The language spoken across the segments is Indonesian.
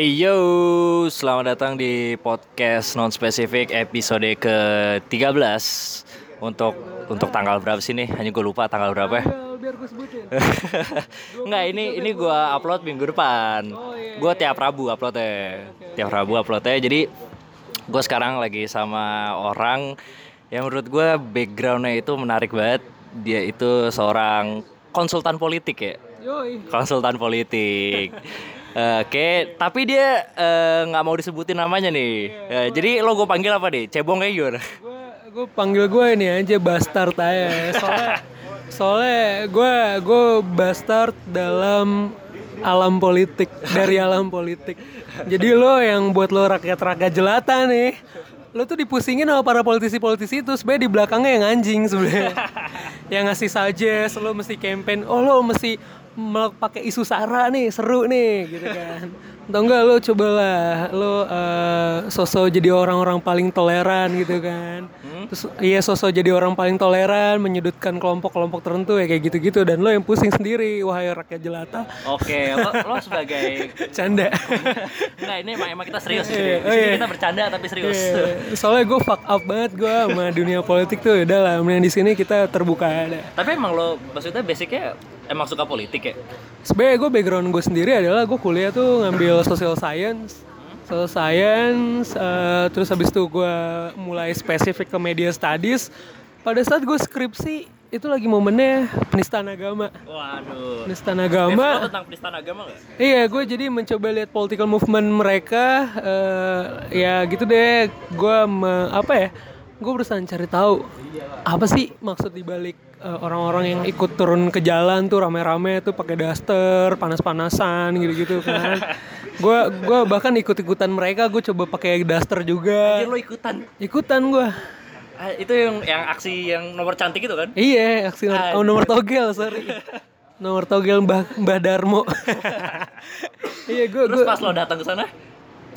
Hey yo, selamat datang di podcast non spesifik episode ke-13 untuk untuk tanggal berapa sih nih? Hanya gue lupa tanggal berapa ya. biar gue sebutin. Enggak, ini ini gue upload minggu depan. Oh, iya, Gue tiap Rabu uploadnya. Tiap Rabu uploadnya. Jadi gue sekarang lagi sama orang yang menurut gue backgroundnya itu menarik banget. Dia itu seorang konsultan politik ya Yoi. konsultan politik. Oke, tapi dia eh, nggak mau disebutin namanya nih. Eh, jadi lo gue panggil apa nih? Cebong kayak gimana? Gue gue panggil gue ini aja bastard aja. Soalnya soalnya gue gue bastard dalam alam politik dari alam politik. Jadi lo yang buat lo rakyat-rakyat jelata nih. Lo tuh dipusingin sama para politisi-politisi itu sebenarnya di belakangnya yang anjing sebenarnya. yang ngasih suggest lo mesti campaign. Oh lo mesti pakai isu sara nih seru nih gitu kan atau enggak lo cobalah lo eh, sosok jadi orang-orang paling toleran gitu kan terus iya sosok jadi orang paling toleran menyudutkan kelompok-kelompok tertentu ya kayak gitu-gitu dan lo yang pusing sendiri wahai rakyat jelata Oke, lo, lo sebagai canda Enggak, ini emang, emang kita serius. Di oh iya. kita bercanda tapi serius. Iya, soalnya gue fuck up banget gue sama dunia politik tuh udah lah di sini kita terbuka ada tapi emang lo maksudnya basicnya emang suka politik ya? sebenarnya gue background gue sendiri adalah gue kuliah tuh ngambil social science social science eh, terus habis itu gue mulai spesifik ke media studies pada saat gue skripsi itu lagi momennya penistaan agama Waduh. penistaan agama tentang penistaan agama gak? Iya, gue jadi mencoba lihat political movement mereka. eh, ya gitu deh. Gue apa ya? Gue berusaha cari tahu apa sih maksud dibalik eh, orang-orang yang ikut turun ke jalan tuh rame-rame tuh pakai daster, panas-panasan gitu-gitu kan. Gue gua bahkan ikut-ikutan mereka. Gue coba pakai daster juga. Anjir lo ikutan. Ikutan gue. Ah, itu yang yang aksi yang nomor cantik itu kan? Iya, aksi Anjir. oh, nomor togel, sorry. Nomor togel Mbah Mbah Darmo. iya, gue Terus pas lo datang ke sana,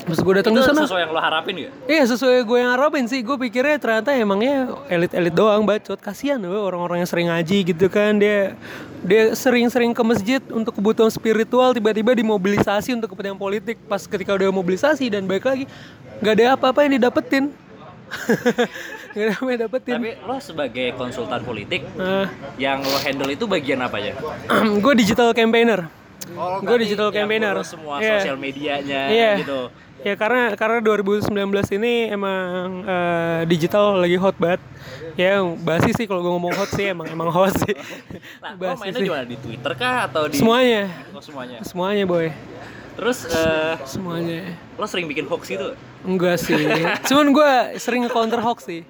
Pas gue datang itu ke sana, sesuai yang lo harapin ya? Iya sesuai gue yang harapin sih Gue pikirnya ternyata emangnya elit-elit doang bacot Kasian loh orang-orang yang sering ngaji gitu kan Dia dia sering-sering ke masjid untuk kebutuhan spiritual Tiba-tiba dimobilisasi untuk kepentingan politik Pas ketika udah mobilisasi dan balik lagi Gak ada apa-apa yang didapetin Gak ada apa yang didapetin Tapi lo sebagai konsultan politik, Nah, yang lo handle itu bagian apa ya? Gue digital campaigner Oh, Gue digital campaigner semua Iya. sosial medianya Iya. gitu. Ya karena karena 2019 ini emang eh, digital lagi hot banget. Ya basi sih kalau gue ngomong hot sih emang emang hot sih. Nah, Basi mainnya sih. di mana? Di Twitter kah atau di Semuanya, Oh, semuanya. semuanya boy, Terus eh, semuanya. lo sering bikin hoax gitu? Enggak sih. Cuman gue sering counter hoax sih.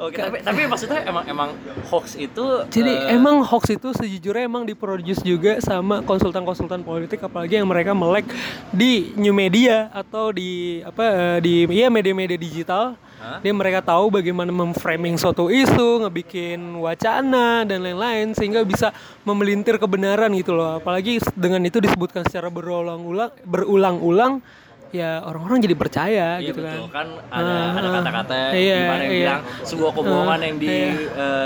Oke, tapi tapi maksudnya emang emang hoax itu Jadi eh, emang hoax itu sejujurnya emang diproduce juga sama konsultan-konsultan politik apalagi yang mereka melek di new media atau di apa di ya media-media digital. Hah? Dia mereka tahu bagaimana memframing suatu isu, ngebikin wacana dan lain-lain sehingga bisa memelintir kebenaran gitu loh. Apalagi dengan itu disebutkan secara berulang-ulang berulang-ulang ya orang-orang jadi percaya Iya gitu betul kan. kan ada Ah, ada ah. kata-kata Iya, di mana yang iya. bilang sebuah kebohongan yang iya.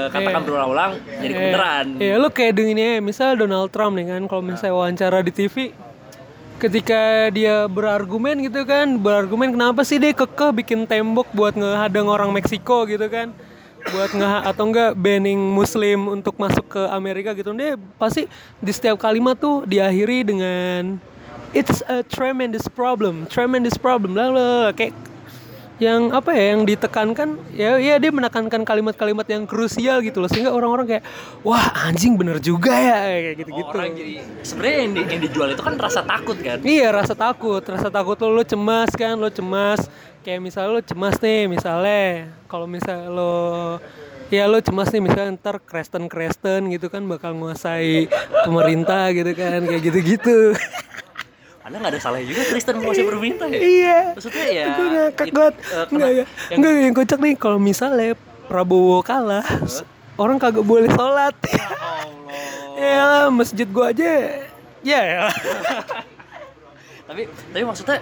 dikatakan Iya. berulang-ulang jadi kebenaran. Iya, lu kayak dengan ini, misal Donald Trump nih kan, kalau misalnya wawancara di TV, ketika dia berargumen gitu kan, berargumen kenapa sih dia kekeh bikin tembok buat ngehadang orang Meksiko gitu kan, buat nge atau enggak banning Muslim untuk masuk ke Amerika gitu, dia pasti di setiap kalimat tuh diakhiri dengan it's a tremendous problem, tremendous problem lah kayak yang apa ya yang ditekankan ya ya dia menekankan kalimat-kalimat yang krusial gitu loh sehingga orang-orang kayak wah anjing bener juga ya kayak gitu-gitu. Orang jadi sebenarnya yang, di- yang dijual itu kan rasa takut kan. Iya rasa takut, rasa takut lo, lo cemas kan, lo cemas kayak misalnya lo cemas nih misalnya kalau misalnya lo ya lo cemas nih misalnya ntar Kristen Kristen gitu kan bakal nguasai pemerintah gitu kan kayak gitu-gitu. Anda nggak ada salahnya juga Kristen masih berminta ya. iya. Maksudnya ya. Gue ngakak it- banget. eh, kena- Enggak ya. yang- Enggak yang kocak nih kalau misalnya Prabowo kalah, orang kagak boleh sholat. Allah. ya masjid gua aja ya ya. tapi tapi maksudnya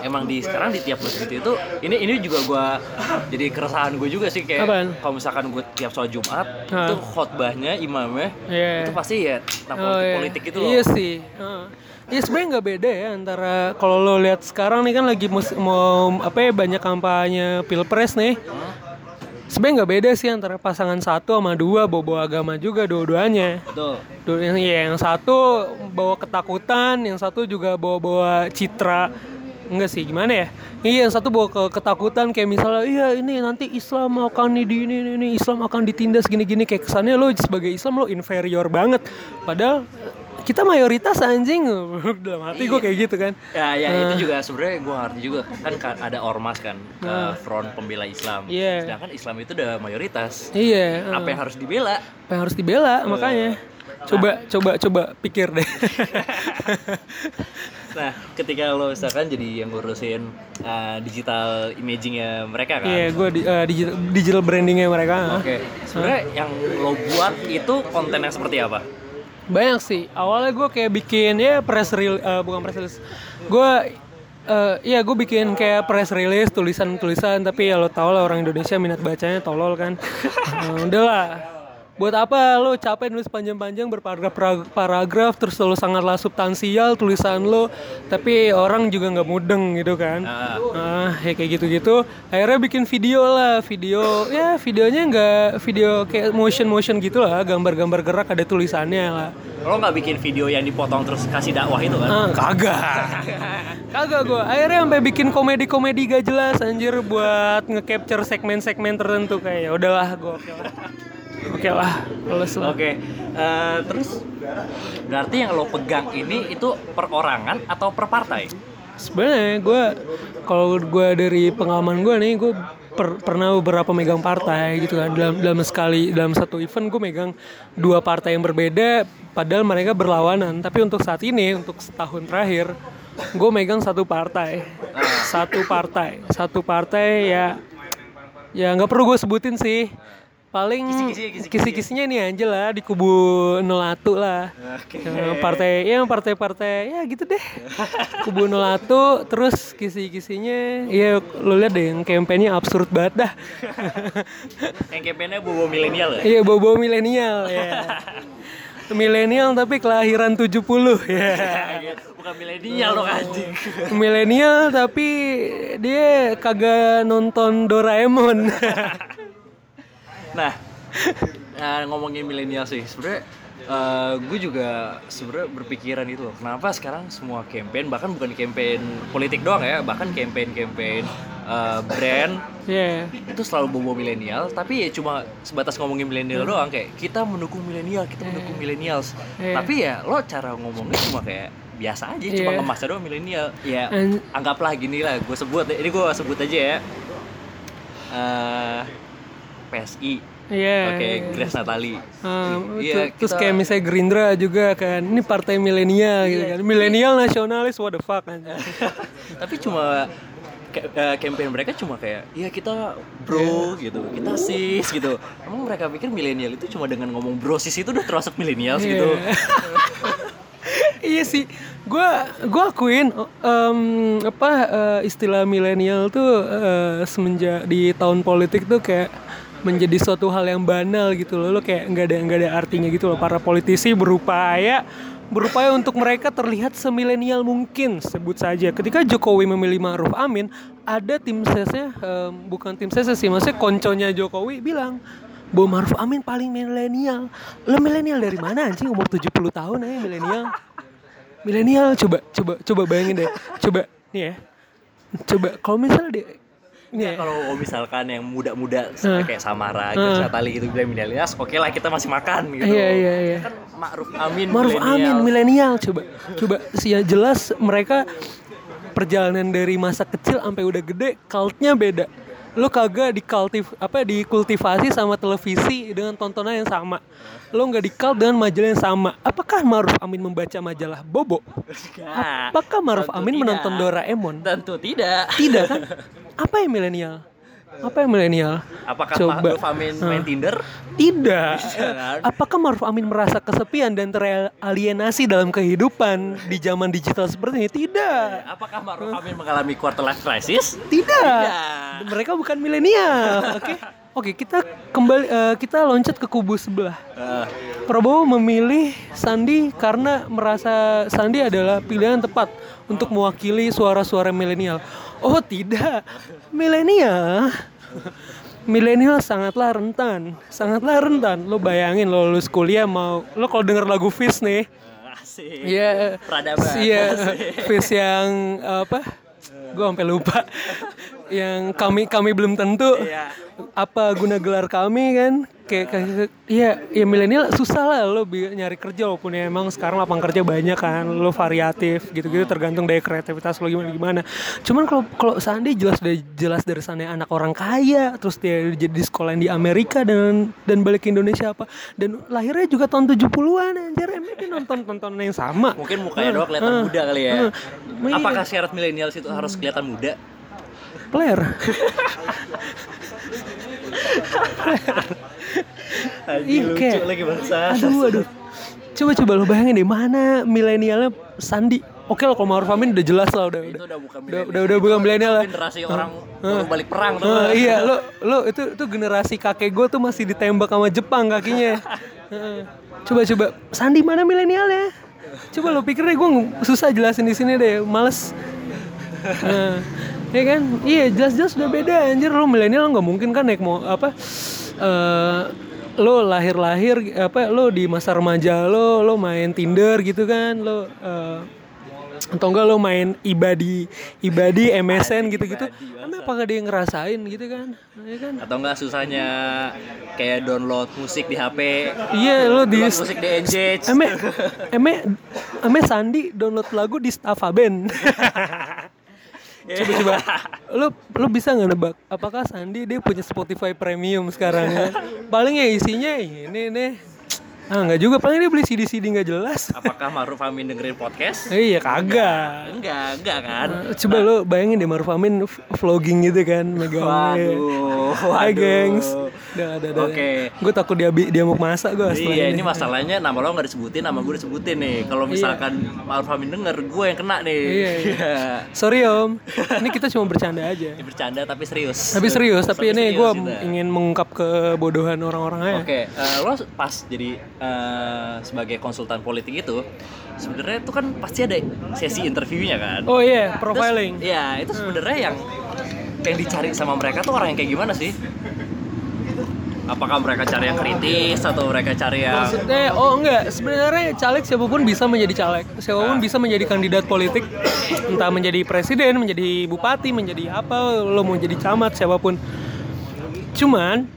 emang di sekarang di tiap masjid itu ini ini juga gua jadi keresahan gue juga sih kayak kalau misalkan gue tiap sholat Jumat Hah. itu khotbahnya imamnya Iya. itu pasti ya tentang Oh, politik iya. politik itu loh Iya sih. Heeh. Iya sebenarnya nggak beda ya antara kalau lo lihat sekarang nih kan lagi mus- mau apa ya banyak kampanye pilpres nih. Sebenarnya nggak beda sih antara pasangan satu sama dua bawa agama juga dua-duanya. betul Dua- Yang, iya, yang satu bawa ketakutan, yang satu juga bawa-bawa citra. Enggak sih, gimana ya? Iya, yang satu bawa ke ketakutan kayak misalnya, iya ini nanti Islam akan di ini, ini Islam akan ditindas gini-gini kayak kesannya lo sebagai Islam lo inferior banget. Padahal kita mayoritas anjing dalam hati gue kayak gitu kan. ya ya Ah. itu juga sebenarnya gue ngerti juga kan ka- ada ormas kan ke front pembela Islam Ah. Iya. sedangkan Islam itu udah mayoritas Iya, apa yang harus dibela apa yang harus dibela makanya. Coba coba coba pikir deh. Nah, ketika lo misalkan jadi yang ngurusin uh, digital imagingnya mereka kan. Iya, gue di, eh, digital, digital brandingnya mereka. Oke. Sebenarnya yang lo buat itu konten yang seperti apa? Banyak sih. Awalnya gue kayak bikin ya press release, bukan press release. Gue eh iya gue bikin kayak press release tulisan-tulisan tapi ya lo tau lah orang Indonesia minat bacanya tolol kan. Eh, udahlah. Buat apa lo capek nulis panjang-panjang berparagraf paragraf terus lo sangatlah substansial tulisan lo tapi orang juga nggak mudeng gitu kan. Nah, Ah, ya kayak gitu-gitu. Akhirnya bikin video lah, video ya videonya nggak video kayak motion motion gitu lah, gambar-gambar gerak ada tulisannya lah. lo nggak bikin video yang dipotong terus kasih dakwah itu kan? Ah, kagak. kagak gue. Akhirnya sampai bikin komedi-komedi gak jelas anjir buat nge-capture segmen-segmen tertentu kayak ya udahlah gue oke lah. Oke lah, males lah. Oke. Eh, terus berarti yang lo pegang ini itu perorangan atau per partai? Sebenarnya gue kalau gue dari pengalaman gue nih gue per- pernah beberapa megang partai gitu kan dalam dalam sekali dalam satu event gue megang dua partai yang berbeda padahal mereka berlawanan tapi untuk saat ini untuk setahun terakhir gue megang satu partai satu partai satu partai ya ya nggak perlu gue sebutin sih paling kisi-kisi. kisi-kisinya nih aja lah di kubu 01 lah Oke. Ya, partai ya partai-partai ya gitu deh kubu 01 terus kisi-kisinya ya lo lihat deh yang kampanye absurd banget dah Yang kampanye bobo milenial ya? iya bobo milenial ya milenial tapi kelahiran 70 ya Bukan milenial dong anjing. milenial tapi dia kagak nonton Doraemon Nah, nah, ngomongin milenial sih, sebenarnya gue juga sebenarnya berpikiran itu loh. Kenapa sekarang semua campaign, bahkan bukan campaign politik doang ya, bahkan campaign-campaign eh, brand ya itu selalu bobo milenial, tapi ya cuma sebatas ngomongin milenial doang kayak kita mendukung milenial, kita mendukung millennials. Iya. Tapi ya lo cara ngomongnya cuma kayak biasa aja, cuma Iya. ngemasnya doang milenial. Ya An- anggaplah gini lah, gue sebut, ini gue sebut aja ya. Eh, PSI, Iya. Oke, Grace Natali. Um, Iya, terus kita- kayak misalnya Gerindra juga kan, ini partai milenial gitu kan, milenial nasionalis what the fuck kan. Tapi cuma eh, campaign mereka cuma kayak, ya kita bro gitu, kita sis gitu. Emang mereka pikir milenial itu cuma dengan ngomong bro sis itu udah termasuk milenial Iya. gitu. iya sih, gue gue akuin em, apa eh, istilah milenial tuh eh, semenjak di tahun politik tuh kayak menjadi suatu hal yang banal gitu loh, lo kayak nggak ada nggak ada artinya gitu loh. Para politisi berupaya berupaya untuk mereka terlihat semilenial mungkin sebut saja. Ketika Jokowi memilih Ma'ruf Amin, ada tim sesnya em, bukan tim ses sih, maksudnya konconya Jokowi bilang bahwa Ma'ruf Amin paling milenial. Lo milenial dari mana anjing umur 70 tahun aja milenial. Milenial coba coba coba bayangin deh. Coba nih ya. Coba kalau misalnya dia ya. Kalau misalkan yang muda-muda Eh. kayak Samara, Grace Natali gitu bilang milenials, oke lah kita masih makan gitu. Iya iya iya. Kan Ma'ruf Amin Maruf milenial. Amin milenial coba coba sih ya jelas mereka perjalanan dari masa kecil sampai udah gede cultnya beda lo kagak dikultiv apa dikultivasi sama televisi dengan tontonan yang sama lo nggak dikalt dengan majalah yang sama apakah Maruf Amin membaca majalah Bobo Nah, apakah Maruf Amin tidak. menonton Doraemon Tentu tidak. tidak kan apa yang milenial Apa yang milenial? Apakah Coba. Ma'ruf Amin main Tinder? Tidak. Jangan. Apakah Maruf Amin merasa kesepian dan teralienasi dalam kehidupan di zaman digital seperti ini? Tidak. Apakah Ma'ruf Amin mengalami quarter life crisis? Tidak. Mereka bukan milenial. Oke. Oke, kita kembali eh, kita loncat ke kubu sebelah. Eh, Prabowo memilih Sandi karena merasa Sandi adalah pilihan tepat untuk mewakili suara-suara milenial. Oh tidak, milenial, milenial sangatlah rentan, sangatlah rentan. Lo bayangin lo lulus kuliah mau, lo kalau denger lagu Fish nih, asik. Iya, Peradaban. Iya, Fish yang apa? Gue sampai lupa. yang kami kami belum tentu Iya. apa guna gelar kami kan kayak kayak iya ya milenial susah lah lo nyari kerja walaupun ya emang sekarang lapang kerja banyak kan lo variatif gitu-gitu tergantung dari kreativitas lo gimana gimana cuman kalau kalau Sandi jelas dari jelas dari sana anak orang kaya terus dia jadi di sekolah di Amerika dan dan balik ke Indonesia apa dan lahirnya juga tahun 70-an anjir emang dia nonton tonton yang sama Mungkin mukanya doang kelihatan Eh, muda kali ya. iya. Apakah syarat milenial itu harus kelihatan muda? player Ih, lucu kayak- lagi bangsa. Aduh, aduh. Coba coba lo bayangin deh mana milenialnya Sandi. Oke lo kalau Ma'ruf Amin udah jelas lah udah. Itu udah. udah bukan Udah, milenial. udah, udah bukan milenial lah. Generasi orang baru balik perang tuh. Eh, iya, lo lo itu itu generasi kakek gue tuh masih ditembak sama Jepang kakinya. Coba coba Sandi mana milenialnya? Coba lo pikir deh gue susah jelasin di sini deh, males. Nah, ya kan? Iya jelas-jelas udah beda anjir lo milenial nggak mungkin kan naik mau apa? Eh lo lahir-lahir apa lo di masa remaja lo lo main Tinder gitu kan lo eh, atau enggak lo main ibadi ibadi MSN gitu-gitu. Kenapa gak dia ngerasain gitu kan? Ya kan? Atau enggak susahnya kayak download musik di HP. iya lo di musik di Engage. eme eme eme Sandi download lagu di Staffa Band coba coba lo lo bisa nggak nebak? Apakah Sandi dia punya Spotify Premium sekarang ya? Paling ya isinya ini nih ah nggak juga paling dia beli CD CD nggak jelas Apakah Ma'ruf Amin dengerin podcast? Iya kagak Enggak, enggak kan? Coba lo bayangin deh Maruf Amin vlogging gitu kan megang Waduh, Hai waduh. gengs Udah, udah, udah. Oke. Gue takut dia, dia mau masak gue Iya, ini ini masalahnya nama lo nggak disebutin, nama gue disebutin nih. Kalau misalkan Ma'ruf Amin denger, gue yang kena nih. Iya, iya. Sorry om Ini kita cuma bercanda aja Ini bercanda tapi serius. Tapi serius, tapi ini serius gue kita. ingin mengungkap kebodohan orang-orang aja Oke, eh, lo pas jadi eh, sebagai konsultan politik itu, sebenarnya itu kan pasti ada sesi interviewnya kan? Oh iya, Terus, profiling. Iya, itu sebenarnya yang yang dicari sama mereka tuh orang yang kayak gimana sih? Apakah mereka cari yang kritis atau mereka cari yang Maksudnya, oh enggak, sebenarnya caleg siapa pun bisa menjadi caleg. Siapa pun bisa menjadi kandidat politik. Entah menjadi presiden, menjadi bupati, menjadi apa Lo mau jadi camat, siapa pun. Cuman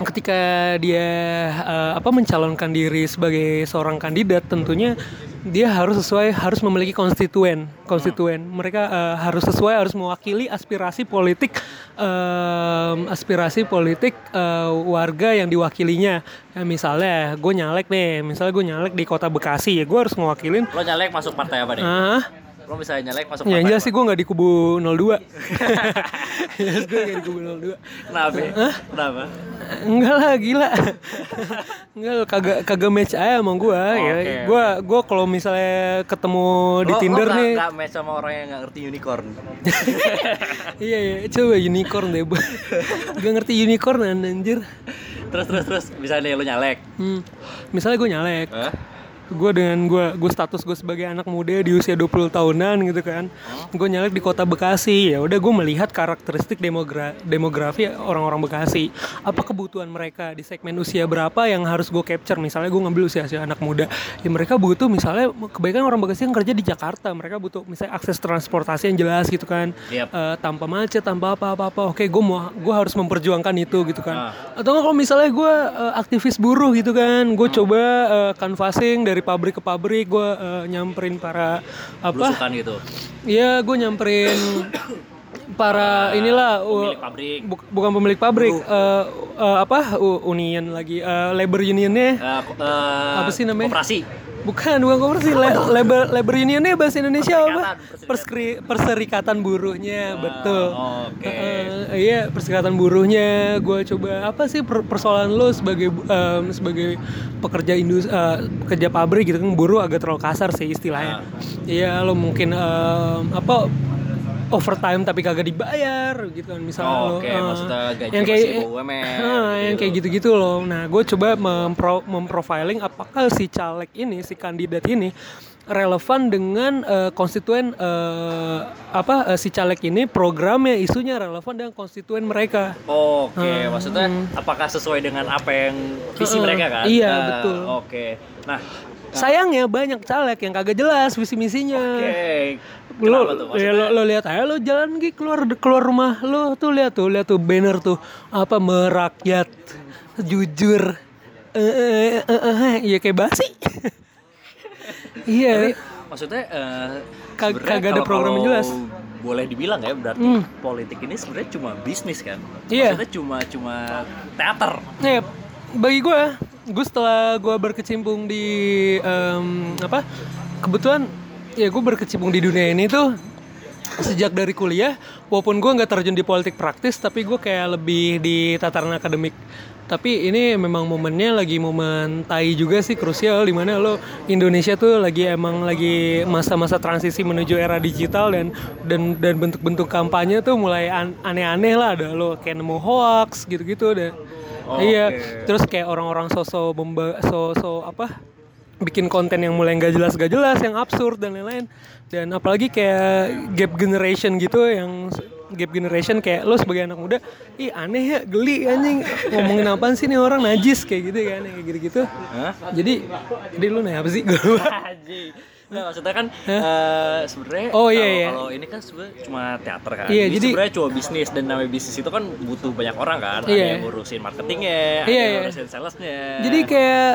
ketika dia eh, apa mencalonkan diri sebagai seorang kandidat tentunya dia harus sesuai harus memiliki konstituen konstituen. Mereka eh, harus sesuai harus mewakili aspirasi politik em, aspirasi politik eh, warga yang diwakilinya. Ya, misalnya gue nyalek nih misalnya gue nyalek di kota Bekasi ya gue harus mewakilin lo nyalek masuk partai apa nih? ah Lo misalnya nyalek masuk ya jelas sih gue nggak di kubu 02 jelas gue nggak di kubu 02 Kenapa? ya? Kenapa? Enggak lah gila. Enggak lah, kagak kagak match aja sama gua ya. Oke, Gua gua kalau misalnya ketemu di Lo- Tinder lo gak, nih. Gak match sama orang yang gak ngerti unicorn. iya iya, coba unicorn deh. Bu. Gak ngerti unicorn anjir. terus terus terus misalnya lo nyalek. Hmm. Misalnya gue nyalek. Hah? Gue dengan gue gue status gue sebagai anak muda di usia 20 tahunan gitu kan. Gue nyalek di kota Bekasi. Ya udah gue melihat karakteristik demogra demografi orang-orang Bekasi. Apa kebutuhan mereka di segmen usia berapa yang harus gue capture? Misalnya gue ngambil usia usia anak muda. Ya mereka butuh misalnya kebanyakan orang Bekasi yang kerja di Jakarta. Mereka butuh misalnya akses transportasi yang jelas gitu kan. Yep. Eh, tanpa macet, tanpa apa-apa. Oke, gue mau gue harus memperjuangkan itu gitu kan. Ah. Atau kalau misalnya gue eh, aktivis buruh gitu kan, gue coba eh, canvassing dari pabrik ke pabrik, gue eh, nyamperin para apa? Belusukan gitu. Iya, gue nyamperin para inilah uh, Pemilik pabrik. bu- bukan pemilik pabrik, eh, eh, apa u- union lagi, eh, labor unionnya, ko- eh, Apa sih namanya? Koperasi. Bukan, bukan koperasi. Le- labor labor unionnya bahasa Indonesia apa? Perserikatan, Perskri- perserikatan buruhnya, betul. oke. Heeh, iya, perserikatan buruhnya. Gue coba apa sih per- persoalan lo sebagai em, sebagai pekerja industri, pekerja pabrik gitu kan buruh agak terlalu kasar sih istilahnya. Iya, lo mungkin em, apa overtime tapi kagak dibayar gitu kan misalnya Oh, lo oke, eh, maksudnya gaji yang kayak masih BUMN, Ah, yang kayak gitu-gitu loh nah gue coba mempro memprofiling apakah si caleg ini si kandidat ini relevan dengan eh, konstituen eh, apa eh, si caleg ini programnya isunya relevan dengan konstituen mereka Oke, maksudnya apakah sesuai dengan apa yang visi Heeh, mereka kan? iya, Ah, betul. Oke. Nah, sayangnya banyak caleg yang kagak jelas visi misinya oke. Kenapa tuh? ya, lo, lo lihat aja lo jalan Gi, keluar keluar rumah lo tuh lihat tuh lihat tuh banner tuh apa merakyat jujur eh eh eh eh iya kayak basi iya maksudnya eh, Kag- kagak ada program jelas. Boleh dibilang ya, berarti Hmm. politik ini sebenarnya cuma bisnis kan? Iya. Maksudnya cuma cuma teater. Nih, bagi gue, gue setelah gue berkecimpung di em, apa? Kebetulan ya gue berkecimpung di dunia ini tuh sejak dari kuliah. Walaupun gue nggak terjun di politik praktis, tapi gue kayak lebih di tataran akademik. Tapi ini memang momennya lagi momen tai juga sih krusial di mana lo Indonesia tuh lagi emang lagi masa-masa transisi menuju era digital dan dan dan bentuk-bentuk kampanye tuh mulai an- aneh-aneh lah ada lo kayak nemu hoax gitu-gitu dan Oke. Iya, terus kayak orang-orang sosok memba so, so apa bikin konten yang mulai nggak jelas gak jelas, yang absurd dan lain-lain. Dan apalagi kayak gap generation gitu yang gap generation kayak lo sebagai anak muda, ih aneh ya, geli anjing ngomongin apaan sih nih orang najis kayak gitu kan, kayak gitu-gitu. Hah? Jadi, jadi lu nanya apa sih? Gue. Nah, maksudnya kan eh, sebenarnya Oh, iya, kalau- iya. kalau ini kan sebenarnya cuma teater kan. Iya, Ini jadi- sebenarnya cuma bisnis dan namanya bisnis itu kan butuh banyak orang kan. Ada Iya. yang ngurusin marketingnya, ada Iya, yang iya. ngurusin salesnya. Jadi kayak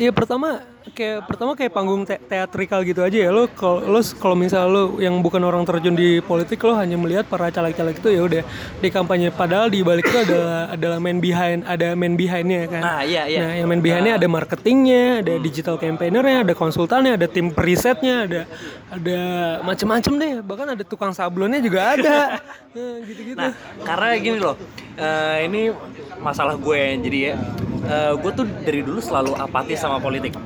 ya pertama kayak pertama kayak panggung te- teatrikal gitu aja ya lo kalau lo kalau misal lo yang bukan orang terjun di politik lo hanya melihat para caleg-caleg itu ya udah di kampanye padahal di balik itu adalah adalah main behind ada main behindnya kan Nah, iya iya. Nah, yang main behindnya ada marketingnya, ada digital campaignernya, ada konsultannya, ada tim perisetnya, ada ada macem-macem deh. Bahkan ada tukang sablonnya juga ada. Nah, gitu-gitu. Nah, karena gini loh, eh, ini masalah gue jadi ya, eh, gue tuh dari dulu selalu apatis sama politik.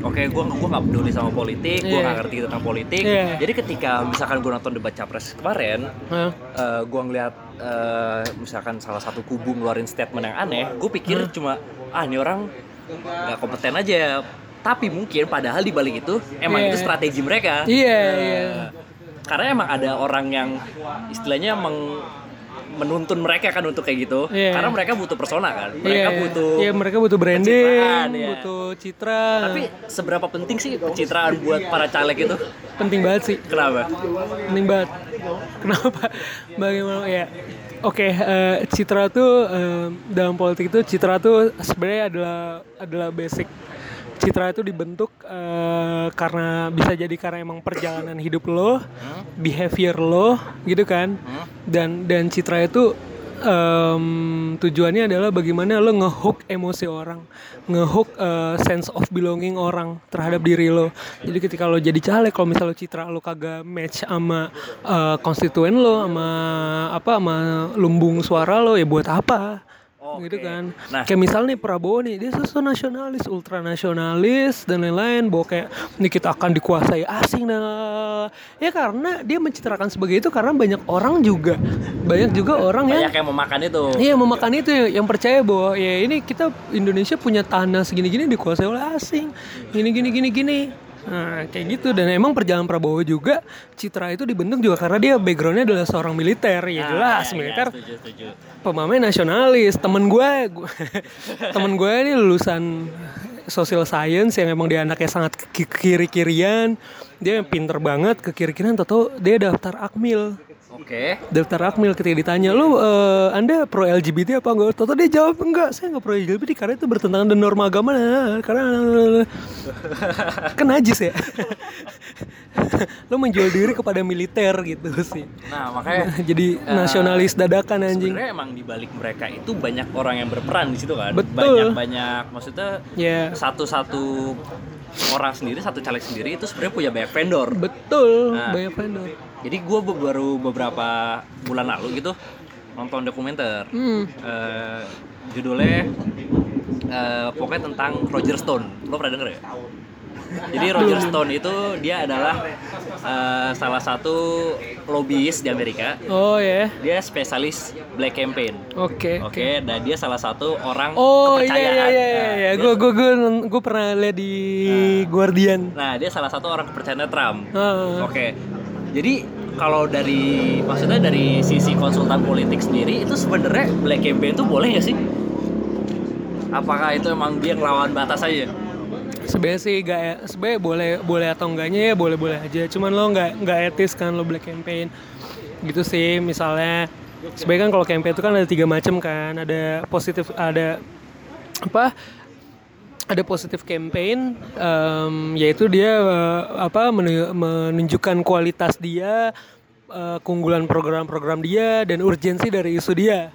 Oke, gue gue nggak peduli sama politik, gue Hmm. Iya. nggak ngerti tentang politik. Iya. Jadi ketika misalkan gue nonton debat capres kemarin, Nah, eh, gue ngeliat eh, misalkan salah satu kubu ngeluarin statement yang aneh, gue pikir Hmm. cuma ah ini orang nggak kompeten aja. Tapi mungkin padahal di balik itu emang Iya. itu strategi mereka. Iya, Eh, iya. Karena emang ada orang yang istilahnya meng menuntun mereka kan untuk kayak gitu. Iya. Karena mereka butuh persona kan. Mereka Iya, butuh Iya, mereka butuh branding, pencitraan, iya. butuh citra. Tapi seberapa penting sih pencitraan buat para caleg itu? penting banget sih. Kenapa? Penting banget. Kenapa? Bagaimana ya? Oke, eh, citra tuh eh, dalam politik itu citra tuh sebenarnya adalah adalah basic. Citra itu dibentuk eh, karena bisa jadi karena emang perjalanan hidup lo, behavior lo, gitu kan. Dan dan citra itu em, tujuannya adalah bagaimana lo ngehook emosi orang, ngehook eh, sense of belonging orang terhadap diri lo. Jadi ketika lo jadi caleg, kalau misalnya lo citra lo kagak match sama eh, konstituen lo, sama apa, sama lumbung suara lo, ya buat apa? Oke. gitu kan. Nah. Kayak misalnya nih Prabowo nih, dia sosok nasionalis, ultranasionalis dan lain-lain, bahwa kayak ini kita akan dikuasai asing dan ya karena dia mencitrakan sebagai itu karena banyak orang juga, banyak juga orang yang Banyak yang memakan itu. Iya memakan itu ya, yang percaya bahwa ya ini kita Indonesia punya tanah segini-gini dikuasai oleh asing, gini gini gini gini. Nah kayak gitu dan emang perjalanan Prabowo juga citra itu dibentuk juga karena dia backgroundnya adalah seorang militer ya Ah, jelas iya, iya, militer setuju, setuju. pemain nasionalis temen gue temen gue ini lulusan social science yang emang dia anaknya sangat kiri kirian dia pinter banget ke kiri kirian atau dia daftar akmil Oke. daftar akmil ketika ditanya lu eh, anda pro LGBT apa enggak? Toto dia jawab enggak saya enggak pro LGBT karena itu bertentangan dengan norma agama. Nah, karena kan najis ya? Lu menjual diri kepada militer gitu sih. Nah, makanya jadi nasionalis dadakan anjing. sebenarnya emang di balik mereka itu banyak orang yang berperan di situ kan. Betul. Banyak-banyak maksudnya ya. satu-satu orang sendiri satu caleg sendiri itu sebenarnya punya banyak vendor. betul Nah. banyak vendor Jadi gue baru beberapa bulan lalu gitu nonton dokumenter. hmm. Eh, judulnya eh, pokoknya tentang Roger Stone. Lo pernah denger ya? Jadi Roger Stone itu dia adalah eh, salah satu lobbyist di Amerika. oh ya Dia spesialis black campaign. oke Oke, dan dia salah satu orang Oh iya kepercayaan. iya iya Nah, iya, gue gue gue gue pernah lihat di Guardian. Nah, dia salah satu orang kepercayaan Trump. Ah. Oke. Jadi kalau dari maksudnya dari sisi konsultan politik sendiri itu sebenarnya black campaign itu boleh nggak sih? Apakah itu emang dia ngelawan batas aja? Sebenarnya sih gak sebenarnya boleh boleh atau enggaknya ya boleh boleh aja. Cuman lo nggak nggak etis kan lo black campaign gitu sih misalnya. Sebenarnya kan kalau campaign itu kan ada tiga macam kan. Ada positif ada apa? Ada positif campaign, em, yaitu dia eh, apa menu- menunjukkan kualitas dia, eh, keunggulan program-program dia dan urgensi dari isu dia.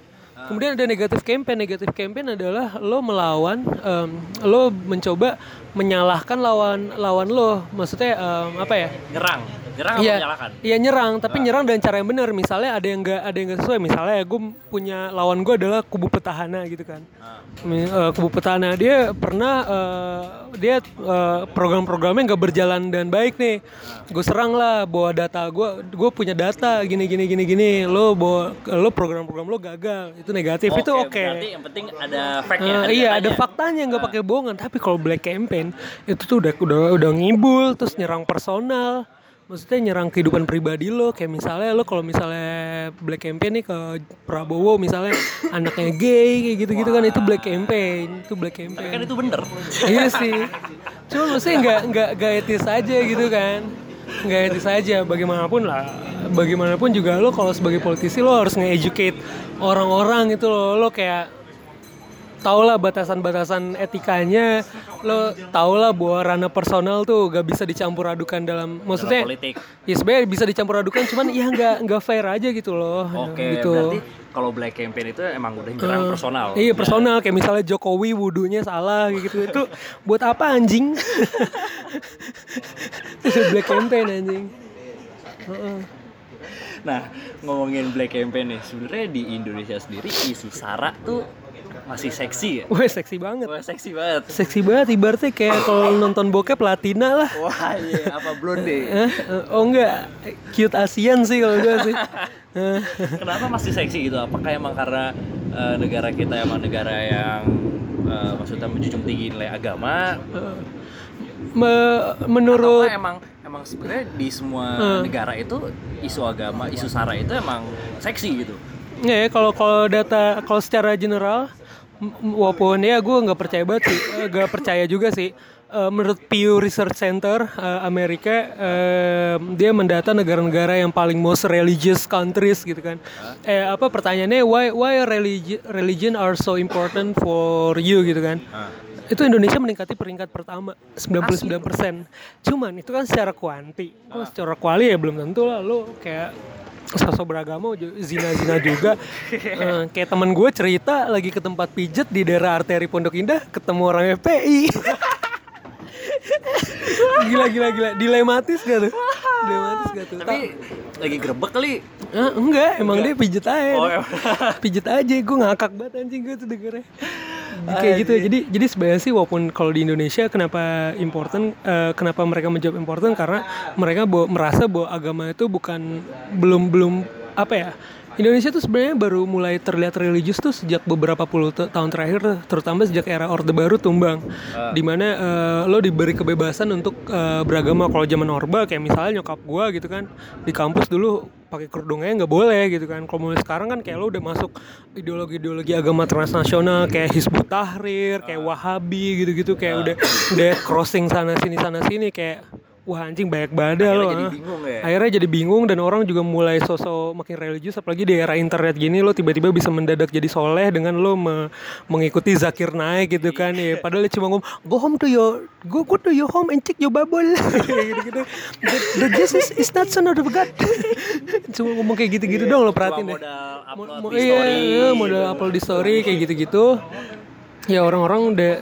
Kemudian ada negatif campaign. Negatif campaign adalah lo melawan, em, lo mencoba menyalahkan lawan lawan lo. Maksudnya em, apa ya? Nyerang, nyerang atau Iya, menyalahkan? iya nyerang, tapi nyerang dengan cara yang benar. Misalnya ada yang enggak ada yang enggak sesuai. Misalnya gue punya lawan gue adalah kubu petahana gitu kan. Ah. Mi- eh, kubu petahana dia pernah eh, dia eh, program-programnya nggak berjalan dan baik nih. Gue serang lah bawa data gue, gue punya data gini gini gini gini. Lo bawa lo program-program lo gagal, itu negatif itu oke. Berarti yang penting ada fact Eh, ya. iya ada faktanya nggak pakai bohongan tapi kalau black campaign itu tuh udah udah udah ngibul terus nyerang personal maksudnya nyerang kehidupan pribadi lo kayak misalnya lo kalau misalnya black campaign nih ke Prabowo misalnya anaknya gay kayak gitu-gitu kan itu black campaign itu black Tapi kan campaign. itu bener. iya sih. Cuma maksudnya nggak nggak nggak etis aja gitu kan. Nggak etis aja bagaimanapun lah bagaimanapun juga lo kalau sebagai politisi lo harus nge-educate orang-orang itu lo lo kayak tau lah batasan-batasan etikanya lo tau lah bahwa ranah personal tuh gak bisa dicampur adukan dalam maksudnya Dalam politik. ya sebenarnya bisa dicampur adukan cuman ya nggak nggak fair aja gitu loh Oke, gitu berarti kalau black campaign itu emang udah nyerang Eh, personal. Iya personal kayak misalnya Jokowi wudhunya salah gitu itu buat apa anjing? itu black campaign anjing. Heeh. Nah, ngomongin black campaign nih, sebenarnya di Indonesia sendiri isu sara tuh masih seksi ya. Wah seksi banget. Wah, seksi banget. Seksi banget ibaratnya kayak kalau nonton bokep Latina lah. Wah, iya apa blonde? Eh, oh enggak, cute Asian sih kalau gue sih. Eh, Kenapa masih seksi gitu? Apakah emang karena eh, negara kita emang negara yang eh, maksudnya menjunjung tinggi nilai agama? me- menurut Atau emang emang sebenarnya di semua negara itu isu agama, isu sara itu emang seksi gitu? Ya, ya, kalau kalau data kalau secara general walaupun ya gue nggak percaya banget sih, eh, nggak percaya juga sih. Eh, menurut Pew Research Center eh, Amerika eh, dia mendata negara-negara yang paling most religious countries gitu kan. Eh apa pertanyaannya why why religi- religion are so important for you gitu kan. Itu Indonesia meningkati peringkat pertama 99%. Cuman itu kan secara kuanti. Kalau secara kuali ya belum tentu lah lo kayak sosok beragama zina-zina juga. Eh, kayak teman gue cerita lagi ke tempat pijet di daerah arteri Pondok Indah ketemu orang FPI. gila gila gila dilematis gak tuh? Dilematis gak tuh? Tapi lagi grebek kali. Eh, enggak, emang dia pijet aja. Oh, emang. pijet aja, gue ngakak banget anjing gue tuh dengernya. Kayak gitu ya. Jadi jadi sebenarnya sih walaupun kalau di Indonesia kenapa important eh, kenapa mereka menjawab important karena mereka merasa bahwa agama itu bukan belum belum apa ya? Indonesia tuh sebenarnya baru mulai terlihat religius tuh sejak beberapa puluh ta- tahun terakhir, terutama sejak era Orde Baru tumbang, di mana eh, lo diberi kebebasan untuk eh, beragama. Kalau zaman Orba kayak misalnya nyokap gua gitu kan di kampus dulu pakai kerudungnya nggak boleh gitu kan. Kalau mulai sekarang kan kayak lo udah masuk ideologi-ideologi agama transnasional kayak Hizbut Tahrir, kayak Wahabi gitu-gitu kayak udah udah crossing sana sini sana sini kayak wah anjing banyak badal loh. jadi ah. bingung ya? Akhirnya jadi bingung dan orang juga mulai sosok makin religius apalagi di era internet gini lo tiba-tiba bisa mendadak jadi soleh dengan lo me- mengikuti Zakir Naik gitu kan ya padahal dia cuma ngomong go home to your go go to your home and check your Bible gitu-gitu the, the Jesus is not son of God cuma ngomong kayak gitu-gitu dong lo perhatiin deh modal upload Mo- di iya, story. iya, modal upload di story kayak gitu-gitu ya orang-orang udah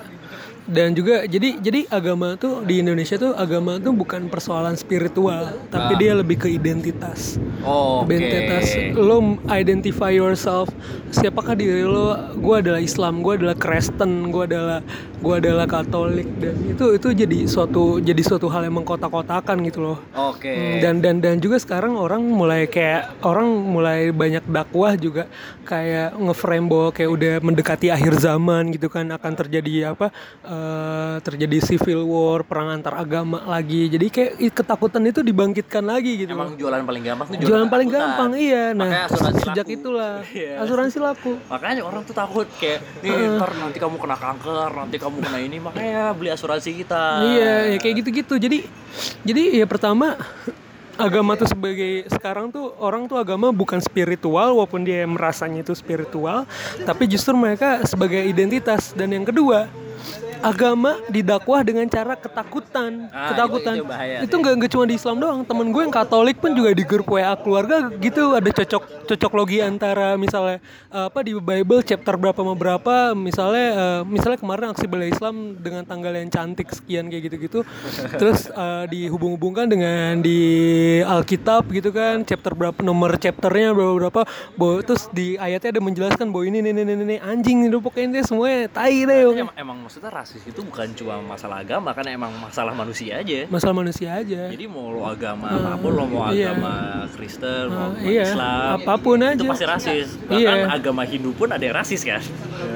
dan juga jadi jadi agama tuh di Indonesia tuh agama tuh bukan persoalan spiritual tapi Ah. dia lebih ke identitas Oke. identitas lo identify yourself siapakah diri lo gue adalah Islam gue adalah Kristen gue adalah gue adalah Katolik dan itu itu jadi suatu jadi suatu hal yang mengkotak-kotakan gitu loh Oke. Hmm, dan dan dan juga sekarang orang mulai kayak orang mulai banyak dakwah juga kayak ngeframe bahwa kayak udah mendekati akhir zaman gitu kan akan terjadi apa eh, terjadi civil war perang antar agama lagi jadi kayak ketakutan itu dibangkitkan lagi gitu Emang jualan paling gampang tuh jualan paling ketakutan. gampang iya nah Makanya asuransi sejak laku. itulah Iya. asuransi laku Makanya orang tuh takut kayak nih ntar nanti kamu kena kanker, nanti kamu kena ini, makanya beli asuransi kita. Iya, ya kayak gitu-gitu. Jadi jadi ya pertama agama tuh sebagai sekarang tuh orang tuh agama bukan spiritual walaupun dia merasanya itu spiritual, tapi justru mereka sebagai identitas dan yang kedua agama didakwah dengan cara ketakutan, Ah, ketakutan. itu- itu bahaya Itu nggak nggak cuma di Islam doang. Temen gue yang Katolik pun juga di grup WA keluarga gitu ada cocok cocok logi antara misalnya eh, apa di Bible chapter berapa sama berapa, misalnya eh, misalnya kemarin aksi bela Islam dengan tanggal yang cantik sekian kayak gitu-gitu. Terus eh, dihubung-hubungkan dengan di Alkitab gitu kan, chapter berapa nomor chapternya berapa berapa. Bahwa, terus di ayatnya ada menjelaskan bahwa ini ini ini, ini, anjing itu pokoknya ini semuanya tai deh. Emang, emang maksudnya rasis itu bukan cuma masalah agama, kan emang masalah manusia aja. Masalah manusia aja. Jadi mau lo agama apa pun, lo mau iya. agama Kristen, mau agama iya, Islam, apa pun itu aja. pasti rasis. Bahkan Iya. agama Hindu pun ada yang rasis kan.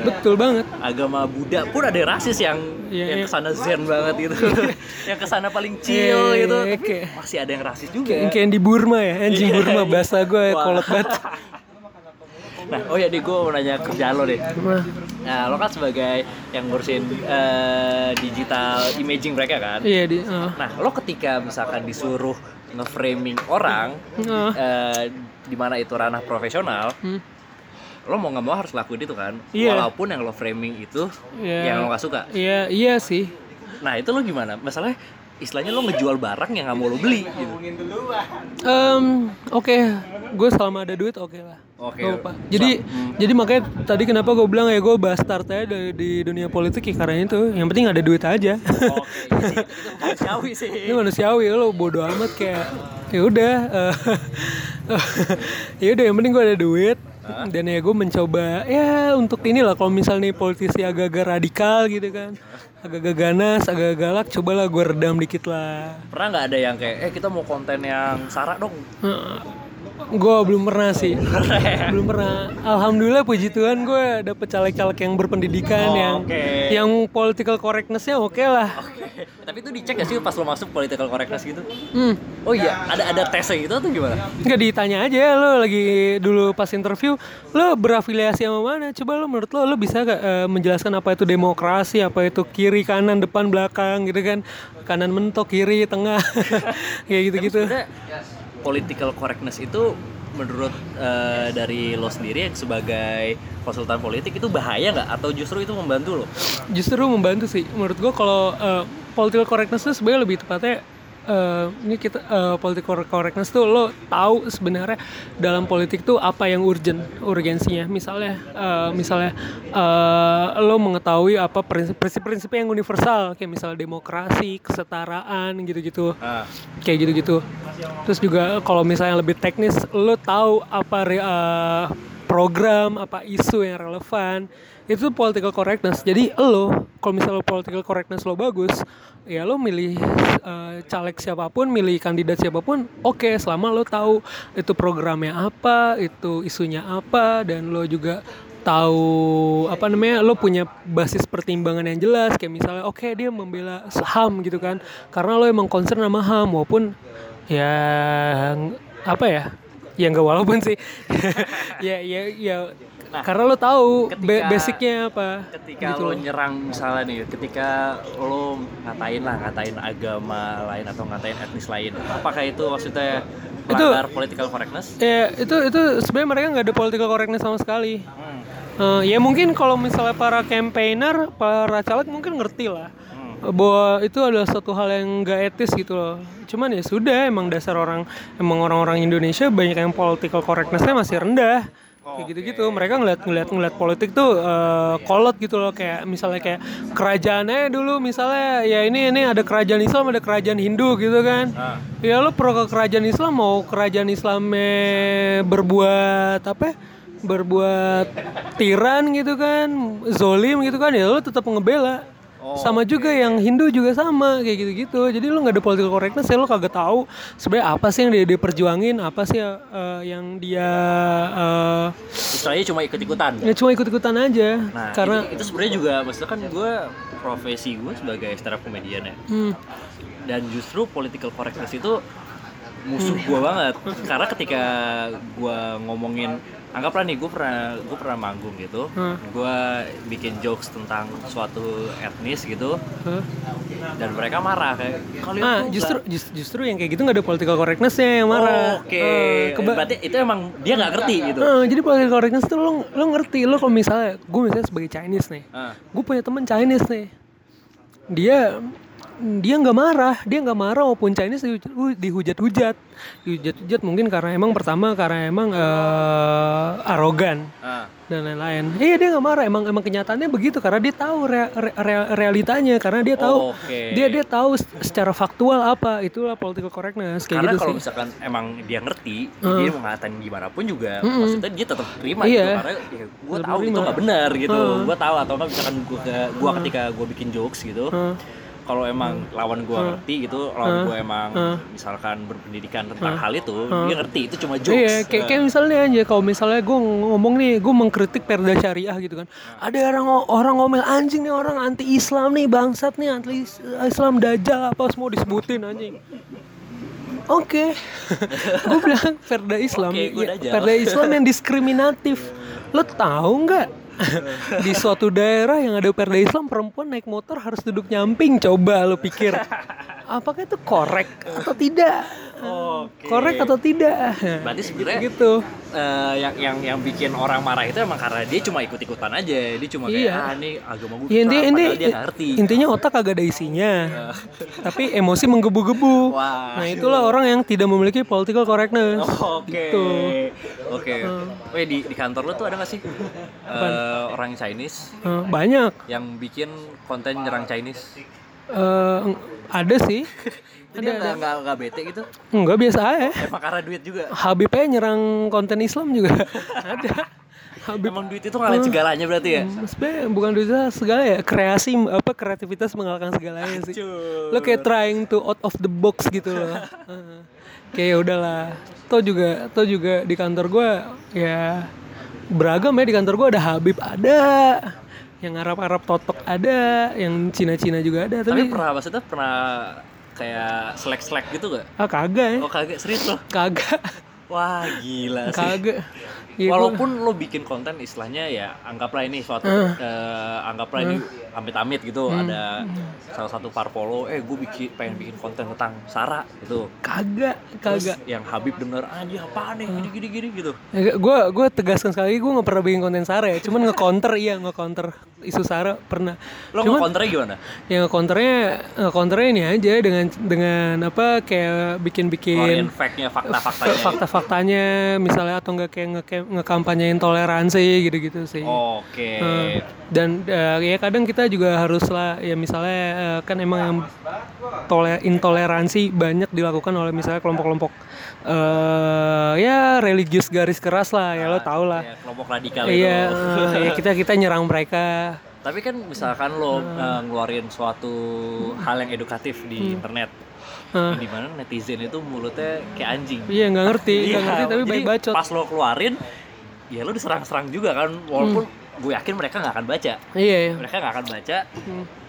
Betul banget. Agama Buddha pun ada yang rasis yang Iya, yang iya. ke sana zen banget gitu, yang ke sana paling chill Iya, gitu. iya, masih ada yang rasis juga. Kayak, yang di Burma ya, anjing Iya, Burma iya. bahasa gue Wah. kolot banget. Nah, oh ya di gue mau nanya kerjaan lo deh. Nah, lo kan sebagai yang ngurusin eh, digital imaging mereka kan. iya di, uh, Nah, lo ketika misalkan disuruh nge-framing orang uh, eh, di mana itu ranah profesional, hmm, lo mau nggak mau harus lakuin itu kan. Iya. Walaupun yang lo framing itu Iya. yang lo nggak suka. iya iya sih. Nah, itu lo gimana? Masalahnya istilahnya lo ngejual barang yang nggak mau lo beli gitu. Em, oke, gue selama ada duit oke lah. Oke. Apa. Jadi Hmm. jadi makanya tadi kenapa gue bilang ya gue bastard aja dari di dunia politik ya karena itu. Yang penting ada duit aja. Oke, sih. itu manusiawi sih. Ini manusiawi lo bodo amat kayak ya udah eh, ya udah yang penting gue ada duit dan ya gue mencoba ya untuk inilah kalau misalnya nih politisi agak-agak radikal gitu kan agak-agak ganas agak galak cobalah gue redam dikit lah Pernah nggak ada yang kayak, eh kita mau konten yang sara dong? Gue belum pernah sih belum pernah alhamdulillah puji Tuhan gue dapet caleg-caleg yang berpendidikan Oh, yang oke. yang political correctnessnya oke lah Oke. Tapi itu dicek gak sih pas lo masuk political correctness gitu? hmm. Oh iya, ada ada tesnya gitu atau gimana? Nggak ditanya aja lo lagi dulu pas interview lo berafiliasi sama mana coba lo menurut lo lo bisa gak eh, menjelaskan apa itu demokrasi apa itu kiri kanan depan belakang gitu kan kanan mentok kiri tengah kayak gitu gitu Sebenarnya political correctness itu menurut eh, dari lo sendiri sebagai konsultan politik itu bahaya nggak atau justru itu membantu lo? justru membantu sih menurut gua kalau eh, political correctness itu sebenarnya lebih tepatnya eh, ini kita eh, political correctness tuh lo tahu sebenarnya dalam politik tuh apa yang urgent urgensinya misalnya eh, misalnya eh, lo mengetahui apa prinsip- prinsip-prinsip yang universal kayak misalnya demokrasi kesetaraan gitu-gitu Ah, kayak gitu-gitu. Terus juga kalau misalnya lebih teknis, lo tahu apa re- eh, program, apa isu yang relevan. Itu political correctness. Jadi lo, kalau misalnya political correctness lo bagus, ya lo milih eh, caleg siapa pun, milih kandidat siapa pun, oke, selama lo tahu itu programnya apa, itu isunya apa, dan lo juga tahu apa namanya lo punya basis pertimbangan yang jelas kayak misalnya oke dia membela HAM gitu kan karena lo emang concern sama HAM walaupun ya apa ya ya nggak walaupun sih ya ya ya karena lo tahu ba- ketika- basicnya apa ketika gitu lo nyerang misalnya nih, ketika lo ngatain lah, ngatain agama lain atau ngatain etnis lain, apakah itu maksudnya Itu- melanggar political correctness? ya itu itu sebenarnya mereka nggak ada political correctness sama sekali Hmm. Eh, ya mungkin kalau misalnya para campaigner para caleg mungkin ngerti lah Hmm. bahwa itu adalah satu hal yang gak etis gitu loh. Cuman ya sudah emang dasar orang emang orang-orang Indonesia banyak yang political correctnessnya masih rendah. Kayak gitu-gitu mereka ngeliat ngeliat ngeliat politik tuh eh, kolot gitu loh kayak misalnya kayak kerajaannya dulu misalnya ya ini ini ada kerajaan Islam ada kerajaan Hindu gitu kan Ah. ya lo pro ke kerajaan Islam mau kerajaan Islamnya berbuat apa ya? berbuat tiran gitu kan zolim gitu kan ya lo tetap ngebela sama juga yang Hindu juga sama kayak gitu-gitu jadi lo nggak ada political correctness ya lo kagak tahu sebenarnya apa sih yang dia, dia perjuangin apa sih eh, yang dia eh, Istilahnya cuma ikut-ikutan. ya cuma ikut-ikutan aja Nah, karena itu, itu sebenarnya juga maksudnya kan gue profesi gue sebagai stand up comedian ya. hmm, Dan justru political correctness itu musuh gue banget. Karena ketika gue ngomongin anggaplah nih gue pernah gue pernah manggung gitu, Hmm. gue bikin jokes tentang suatu etnis gitu, huh? dan mereka marah kayak kalian ah justru just- justru yang kayak gitu nggak ada political correctnessnya yang nggak-" marah Oke, Eh, keba- berarti itu emang dia nggak ngerti gitu. Eh, jadi political correctness tuh lo lo ngerti lo kalau misalnya gue misalnya sebagai Chinese nih Ah. gue punya temen Chinese nih dia dia nggak marah dia nggak marah walaupun Chinese dihu- dihujat-hujat dihujat-hujat mungkin karena emang pertama karena emang eh, arogan Ah. dan lain-lain iya dia nggak marah emang emang kenyataannya begitu karena dia tahu re- re- realitanya karena dia tahu Oke. dia dia tahu secara faktual apa itulah political correctness kayak Karena gitu kalau sih misalkan emang dia ngerti, dia mau ngatain gimana pun juga, maksudnya dia tetap terima Iya. gitu. Karena ya, gue tahu itu nggak benar gitu. Gue tahu atau nggak misalkan gue gua ketika gue bikin jokes gitu, Heeh. Kalau emang lawan gue ngerti gitu, lawan gue emang misalkan berpendidikan tentang hal itu, dia ngerti itu cuma jokes. Iya, kayak, kayak misalnya aja kalau misalnya gue ngomong nih, gue mengkritik perda syariah gitu kan. Ada orang orang ngomel anjing nih orang anti Islam nih bangsat nih anti is- Islam dajal apa semua disebutin anjing. Oke, gue bilang perda Islam, gua ya, perda Islam yang diskriminatif. Lo tahu nggak? di suatu daerah yang ada perda Islam perempuan naik motor harus duduk nyamping coba lo pikir apakah itu korek atau tidak Oke. korek atau tidak Berarti sebenarnya gitu eh, yang yang yang bikin orang marah itu emang karena dia cuma ikut-ikutan aja. Dia cuma kayak Iya. ah ini agama gue Ya, inti, inti, dia ngerti. intinya otak agak ada isinya, tapi emosi menggebu-gebu. Nah itulah orang yang tidak memiliki political correctness. Oke. Gitu. Oke. Weh di di kantor lu tuh ada gak sih eh, orang Chinese Eh, banyak, yang bikin konten nyerang Chinese? Eh, ada sih, Itu dia nggak nggak bete gitu? enggak biasa aja. Emang karena duit juga. Habibnya nyerang konten Islam juga ada. Habib Emang duit itu ngalahin segalanya berarti ya? Sebenarnya bukan duitnya segala ya kreasi apa kreativitas mengalahkan segalanya sih. Lo kayak trying to out of the box gitu loh. Heeh. kayak ya udahlah. Toh juga toh juga di kantor gue ya beragam ya di kantor gue ada Habib ada, yang Arab-Arab totok ada, yang Cina-Cina juga ada. Tapi Tapi, pernah maksudnya pernah kayak selek-selek gitu gak? ah kagak ya, Oh kagak serius loh. kagak, Wah gila sih. kagak. Ya, gua- Walaupun lo bikin konten istilahnya ya anggaplah ini suatu eh, anggaplah ini amit-amit gitu. Ada salah satu parpolo eh gue bikin pengen bikin konten tentang Sarah gitu. Kagak, terus kagak. yang Habib denger dia apaan nih? Gini gini gini gitu. Ya, gue gue tegaskan sekali gue nggak pernah bikin konten Sara ya, cuman nge-counter iya nge-counter isu Sara pernah. lo mau konternya gimana? Ya nge-counternya nge-counternya ini aja dengan dengan apa kayak bikin-bikin Keluarin fact-nya fakta-faktanya. Fakta-faktanya misalnya atau enggak kayak nge- ngekampanyein toleransi gitu-gitu sih. oke. Eh, dan eh, ya kadang kita juga harus lah ya misalnya eh, kan emang yang tole- intoleransi banyak dilakukan oleh misalnya kelompok-kelompok eh ya religius garis keras lah ya lo tau lah. ya, kelompok radikal iya eh, ya kita kita nyerang mereka. Tapi kan misalkan lo eh, ngeluarin suatu hal yang edukatif di internet Hmm. di mana netizen itu mulutnya kayak anjing. Iya nggak ngerti nggak Iya, ngerti tapi baik bacot. Pas lo keluarin, ya lo diserang-serang juga kan, walaupun gue yakin mereka nggak akan baca. iya iya Mereka nggak akan baca,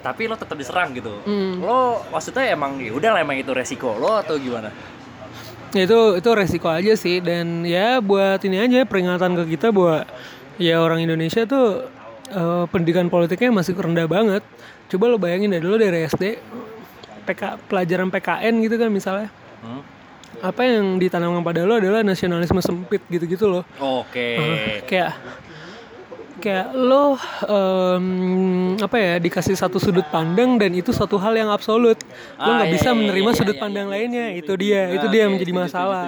tapi lo tetap diserang gitu. Hmm. Lo maksudnya emang ya udah lah, emang itu resiko lo atau gimana? Ya, itu itu resiko aja sih dan ya buat ini aja peringatan ke kita bahwa ya orang Indonesia tuh eh, pendidikan politiknya masih rendah banget. Coba lo bayangin deh dulu dari SD PK pelajaran PKN gitu kan misalnya. Hmm? Apa yang ditanamkan pada lo adalah nasionalisme sempit gitu-gitu loh. Oke. Kayak kayak lo em, apa ya dikasih satu sudut pandang dan itu suatu hal yang absolut. Lo Ah, nggak iya, bisa iya, menerima iya, sudut iya, pandang iya, lainnya. itu dia itu Ah, dia yang menjadi masalah.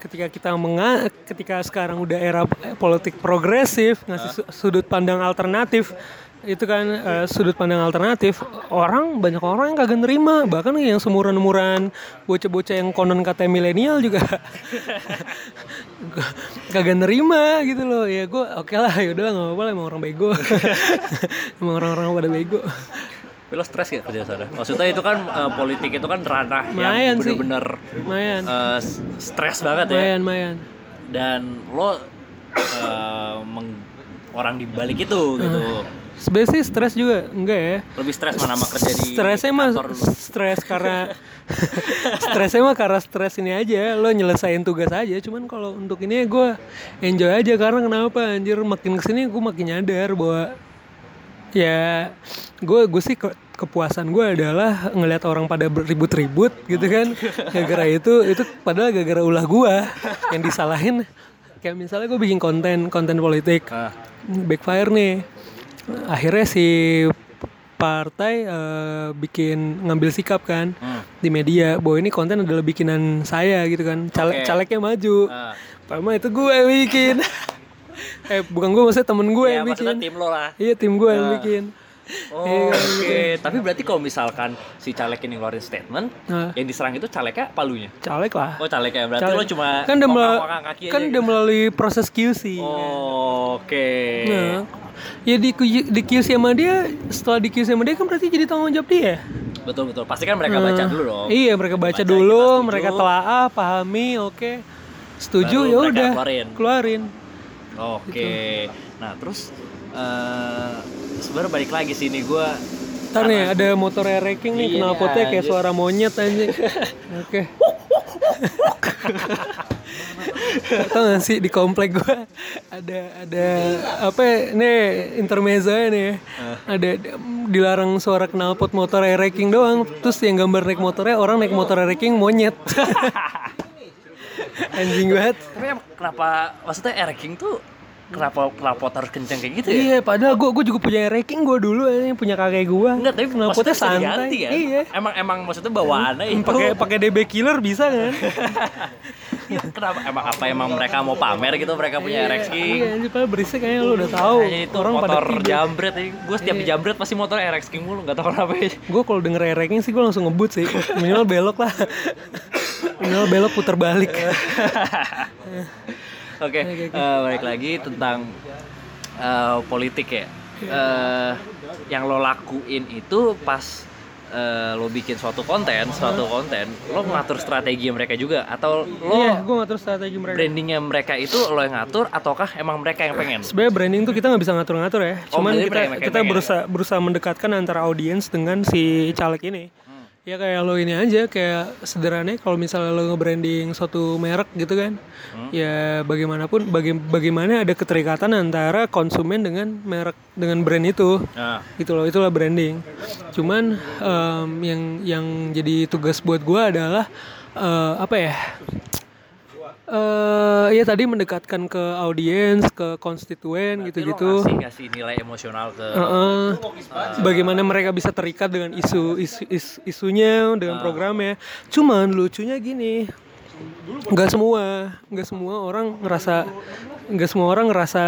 Ketika kita menga ketika sekarang udah era politik progresif ngasih su- sudut pandang alternatif itu kan eh, sudut pandang alternatif. Orang banyak orang yang kagak nerima. Bahkan yang seumuran-umuran bocah-bocah yang konon kata milenial juga kagak nerima gitu loh. Ya gue oke lah yaudah nggak apa-apa lah emang orang bego. Emang orang-orang pada bego. Tapi lo stres gak kerja sana? Maksudnya itu kan eh, politik itu kan ranah Lumayan yang bener-bener lumayan eh, s- stres banget ya. lumayan lumayan Dan lo eh, meng- orang di balik itu gitu. sebenarnya sih stres juga enggak ya. Lebih stres mana sama kerja di stresnya mah stres karena stresnya mah karena stres ini aja lo nyelesain tugas aja. Cuman kalau untuk ini gue enjoy aja karena kenapa? Anjir makin ke sini gue makin nyadar bahwa ya gue gue sih ke- kepuasan gue adalah ngelihat orang pada ribut-ribut gitu kan. Gara-gara itu itu padahal gara-gara ulah gue yang disalahin kayak misalnya gue bikin konten konten politik Ah. backfire nih akhirnya si partai eh, bikin ngambil sikap kan Hmm. di media bahwa ini konten adalah bikinan saya gitu kan caleg Oke. calegnya maju Ah. Pertama itu gue yang bikin eh bukan gue maksudnya temen gue Ya yang bikin tim lo lah. iya tim gue yang bikin Oh, Oke, tapi berarti kalau misalkan si caleg ini ngeluarin statement, Nah. yang diserang itu calegnya palunya. caleg lah Oh, calegnya berarti Caleg. lo cuma kan udah mela- ngokang-ngokang kaki kan aja udah gitu. melalui proses QC Oh, Oke. Nah, ya di di QC sama dia setelah di QC sama dia kan berarti jadi tanggung jawab dia Betul betul. Pasti kan mereka baca dulu dong. Iya, mereka baca Baca, dulu, setuju. mereka telaah, pahami, oke. Setuju Baru ya udah. keluarin. Keluarin. Oke. Nah, terus eh sebenarnya balik lagi sini gue Ntar nih ada motor ranking nih, Iya, knalpotnya kayak suara monyet anjing. Oke. Tau gak sih di komplek gua ada ada apa ya, nih intermezzo nih ya. Ada dilarang suara knalpot motor ranking doang. Terus yang gambar naik motornya orang naik motor ranking monyet. Anjing banget. Tapi kenapa maksudnya air king tuh kenapa knalpot harus kenceng kayak gitu ya? Iya, padahal gue gue juga punya ranking gue dulu ini punya kakek gue. Enggak, tapi knalpotnya santai. diganti kan? Iya. Emang emang maksudnya bawaannya itu Pakai pakai DB killer bisa kan? Iya, kenapa emang apa emang mereka mau pamer gitu mereka punya RX King? Iya, padahal berisik kayaknya lu udah tahu. Kayaknya itu Orang pada motor tidur. jambret ya. Gue setiap jambret pasti motor RX King mulu, nggak tahu kenapa ya. Gue kalau denger ranking sih gue langsung ngebut sih. Minimal belok lah. Minimal belok putar balik. Oke, eh, balik lagi tentang eh, politik ya. Eh, yang lo lakuin itu pas eh, lo bikin suatu konten, suatu konten, lo ngatur strategi mereka juga atau lo Iya, gue ngatur strategi mereka. brandingnya mereka itu lo yang ngatur ataukah emang mereka yang pengen? Sebenarnya branding tuh kita nggak bisa ngatur-ngatur ya. Oh, Cuman berarti kita mereka- kita berusaha berusaha mendekatkan antara audiens dengan si caleg ini. Ya kayak lo ini aja kayak sederhananya kalau misalnya lo nge-branding suatu merek gitu kan. Ya bagaimanapun baga- bagaimana ada keterikatan antara konsumen dengan merek dengan brand itu. Nah, Gitu loh, itulah branding. Cuman em, yang yang jadi tugas buat gua adalah eh, apa ya? Eh ya tadi mendekatkan ke audiens, ke konstituen gitu-gitu. Ngasih, ngasih nilai emosional ke Heeh. bagaimana mereka bisa terikat dengan isu, isu is- isunya dengan programnya. Cuman lucunya gini, nggak semua, nggak semua orang ngerasa, nggak semua orang ngerasa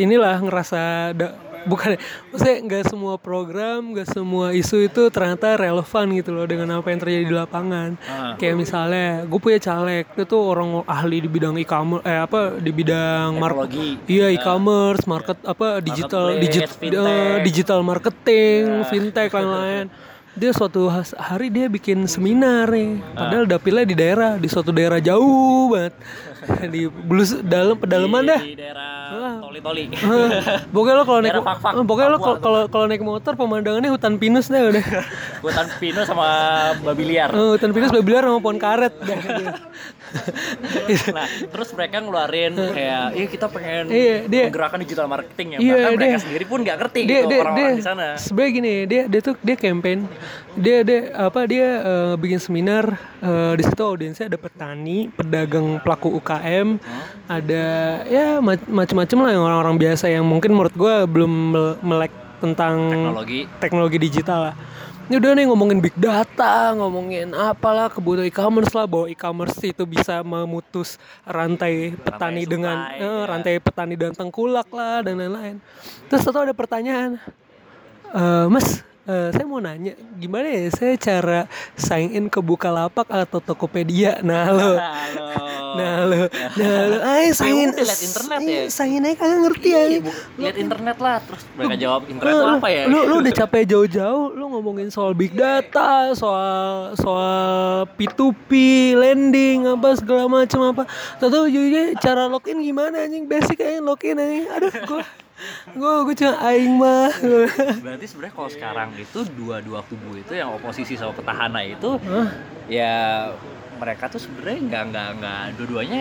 inilah ngerasa da- bukan, maksudnya nggak semua program, nggak semua isu itu ternyata relevan gitu loh dengan apa yang terjadi di lapangan. Ah. Kayak misalnya, gue punya caleg, itu tuh orang ahli di bidang e-commerce, eh apa di bidang market, teknologi. Iya e-commerce, market apa digital digit, fintech. eh, digital marketing, fintech lain-lain. Dia suatu hari dia bikin seminar nih. Padahal dapilnya di daerah, di suatu daerah jauh banget. di belus dalam pedalaman dah. di daerah toli-toli. Pokoknya lo kalau naik eh, pokoknya lo kalau- kalau naik motor pemandangannya hutan pinus dah udah. Hutan Pino sama babi liar. Hutan pinus babilar sama pohon karet. Nah, terus mereka ngeluarin kayak, iya kita pengen Iya, dia- menggerakkan digital marketing ya. Iya, Bahkan mereka dia- sendiri pun nggak ngerti dia gitu dia orang-orang di sana. sebenarnya gini dia dia tuh dia campaign dia dia apa dia eh, bikin seminar eh, di situ audiensnya ada petani pedagang pelaku UKM ada ya mac- macem-macem lah yang orang-orang biasa yang mungkin menurut gua belum mel- melek tentang Teknologi. teknologi digital lah ini udah nih ngomongin big data, ngomongin apalah kebutuhan e-commerce lah, bahwa e-commerce itu bisa memutus rantai petani dengan supply, eh, ya. rantai petani dan tengkulak lah dan lain-lain. Terus satu ada pertanyaan, Eh, Mas, eh, saya mau nanya, gimana ya saya cara sign in ke Bukalapak atau Tokopedia? Nah lo, nah lo, nah lo, ay sign in, liat internet ya? Iya, sign in aja kagak ngerti ya. Iya, lihat internet lah terus mereka jawab internet Lu, apa ya lu, lu udah capek jauh-jauh, lu ngomongin soal big data, soal soal P2P, lending, apa segala macam apa. Tahu juga cara login gimana anjing? Basic aja login anjing. Aduh, gua gua gua cuma aing mah. berarti sebenarnya kalau sekarang itu dua-dua kubu itu yang oposisi sama petahana itu ya mereka tuh sebenarnya nggak nggak nggak dua-duanya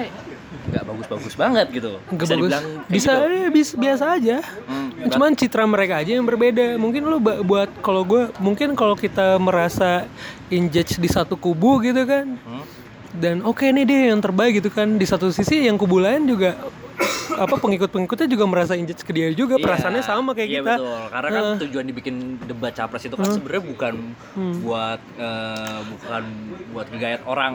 nggak bagus-bagus banget gitu Nggak bisa bagus. bisa gitu. eh, bis- biasa aja. Hmm, Cuman citra mereka aja yang berbeda. Mungkin ba- buat kalau gue mungkin kalau kita merasa injudge di satu kubu gitu kan. Hmm. Dan oke nih dia yang terbaik gitu kan. Di satu sisi yang kubu lain juga apa pengikut-pengikutnya juga merasa injudge ke dia juga. Iya, Perasaannya sama kayak iya kita. betul. Karena kan tujuan dibikin debat capres itu kan sebenarnya bukan buat eh, bukan buat ngegayat orang.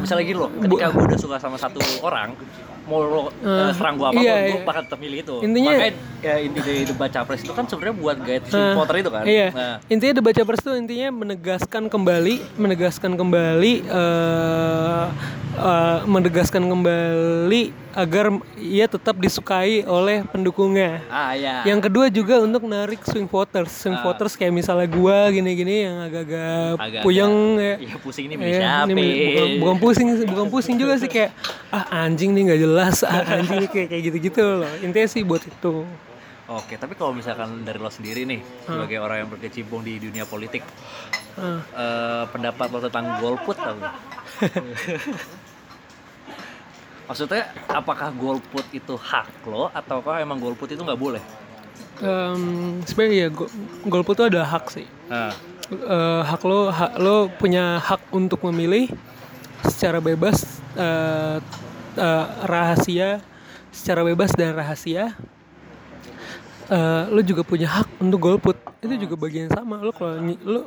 Misalnya gini loh ketika gue udah suka sama satu orang mau lo eh, serang gue apa iya, gue iya. bakal tetap milih itu Intinya- makanya ya, inti dari debat capres itu kan sebenarnya buat gayat swing voter itu kan Iya. nah, Intinya debat capres itu intinya menegaskan kembali, menegaskan kembali, eh eh, menegaskan kembali agar ia tetap disukai oleh pendukungnya. ah ya Yang kedua juga untuk narik swing voters, swing Ah. voters kayak misalnya gua gini-gini yang agak-agak puyeng ya. Iya pusing ini milih siapa ini bukan, bukan pusing bukan pusing juga sih kayak ah anjing nih nggak jelas, ah anjing nih kayak kayak gitu-gitu loh. Intinya sih buat itu. Oke, tapi kalau misalkan dari lo sendiri nih, sebagai orang yang berkecimpung di dunia politik, Ah. eh, pendapat lo tentang golput tau? Maksudnya, apakah golput itu hak lo, ataukah emang golput itu nggak boleh? Em, sebenarnya ya go- golput itu ada hak sih. Nah, Eh, hak lo hak lo punya hak untuk memilih secara bebas eh, eh, rahasia secara bebas dan rahasia Eh, lo juga punya hak untuk golput itu juga bagian sama lo kalau lo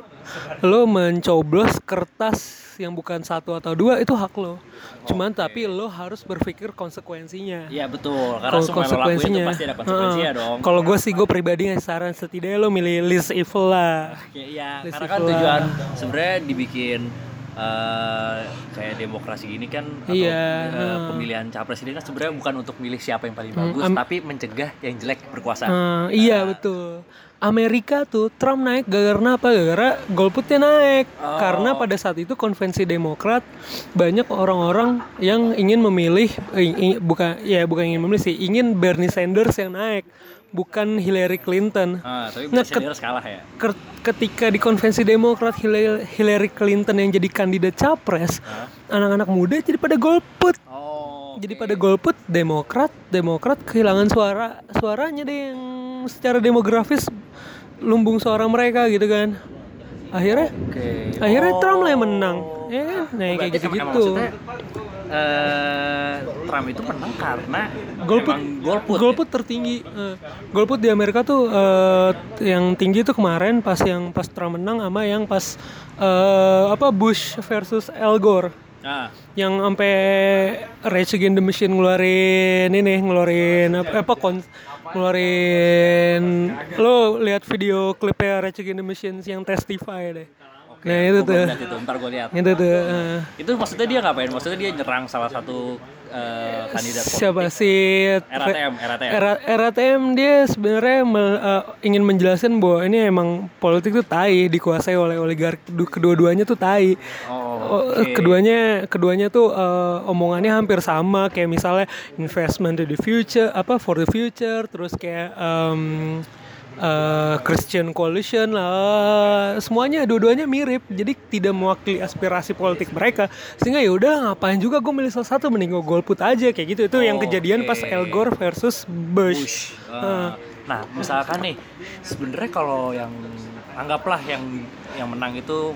lo mencoblos kertas yang bukan satu atau dua itu hak lo cuman tapi lo harus berpikir konsekuensinya iya betul, karena semua itu pasti ada konsekuensinya Heeh. dong. Kalau gue sih gue pribadi saran setidaknya lo milih least evil lah. Iya, Let's karena see kan lah. tujuan sebenarnya dibikin eh, kayak demokrasi gini kan atau Iya, heeh. pemilihan capres ini kan sebenarnya bukan untuk milih siapa yang paling bagus, am- tapi mencegah yang jelek berkuasa. Eh, iya betul. Amerika tuh Trump naik gara-gara apa? Gara-gara golputnya naik. Oh. Karena pada saat itu konvensi Demokrat banyak orang-orang yang ingin memilih eh, bukan ya bukan ingin memilih sih, ingin Bernie Sanders yang naik, bukan Hillary Clinton. Ah, tapi Nah, ket- kalah ya. Ketika di konvensi Demokrat Hillary Hillary Clinton yang jadi kandidat capres, anak-anak muda jadi pada golput. Oh. Jadi pada golput Demokrat, Demokrat kehilangan suara suaranya deh yang secara demografis lumbung suara mereka gitu kan. Akhirnya Oke. akhirnya Oh. Trump lah yang menang. Ya kan? Nah, kayak emang maksudnya, eh, Trump itu menang karena Golput, emang golput. ya? golput tertinggi. Eh, golput di Amerika tuh eh, yang tinggi tuh kemarin pas yang pas Trump menang sama yang pas eh, apa Bush versus Al Gore. Ah, yang sampai Rage Against the Machine ngeluarin ini ngeluarin apa, apa kon ngeluarin lo lihat video klipnya Rage Against the Machine yang testify deh nah itu tuh itu, ntar gue lihat. itu tuh eh. Itu maksudnya dia ngapain? Maksudnya dia nyerang salah satu eh, kandidat siapa sih? RATM, RATM. RATM dia sebenarnya eh, ingin menjelaskan bahwa ini emang politik tuh tai dikuasai oleh oligarki Du- kedua-duanya tuh tai. Oh, Oh, keduanya keduanya tuh eh, omongannya hampir sama kayak misalnya investment to the future apa for the future terus kayak em, eh, Christian coalition lah semuanya dua-duanya mirip jadi tidak mewakili aspirasi politik mereka sehingga ya udah ngapain juga gue milih salah satu mending gue golput aja kayak gitu itu yang kejadian pas Oke. Al Gore versus Bush, Bush. Eh, Nah, misalkan nih, sebenarnya kalau yang anggaplah yang yang menang itu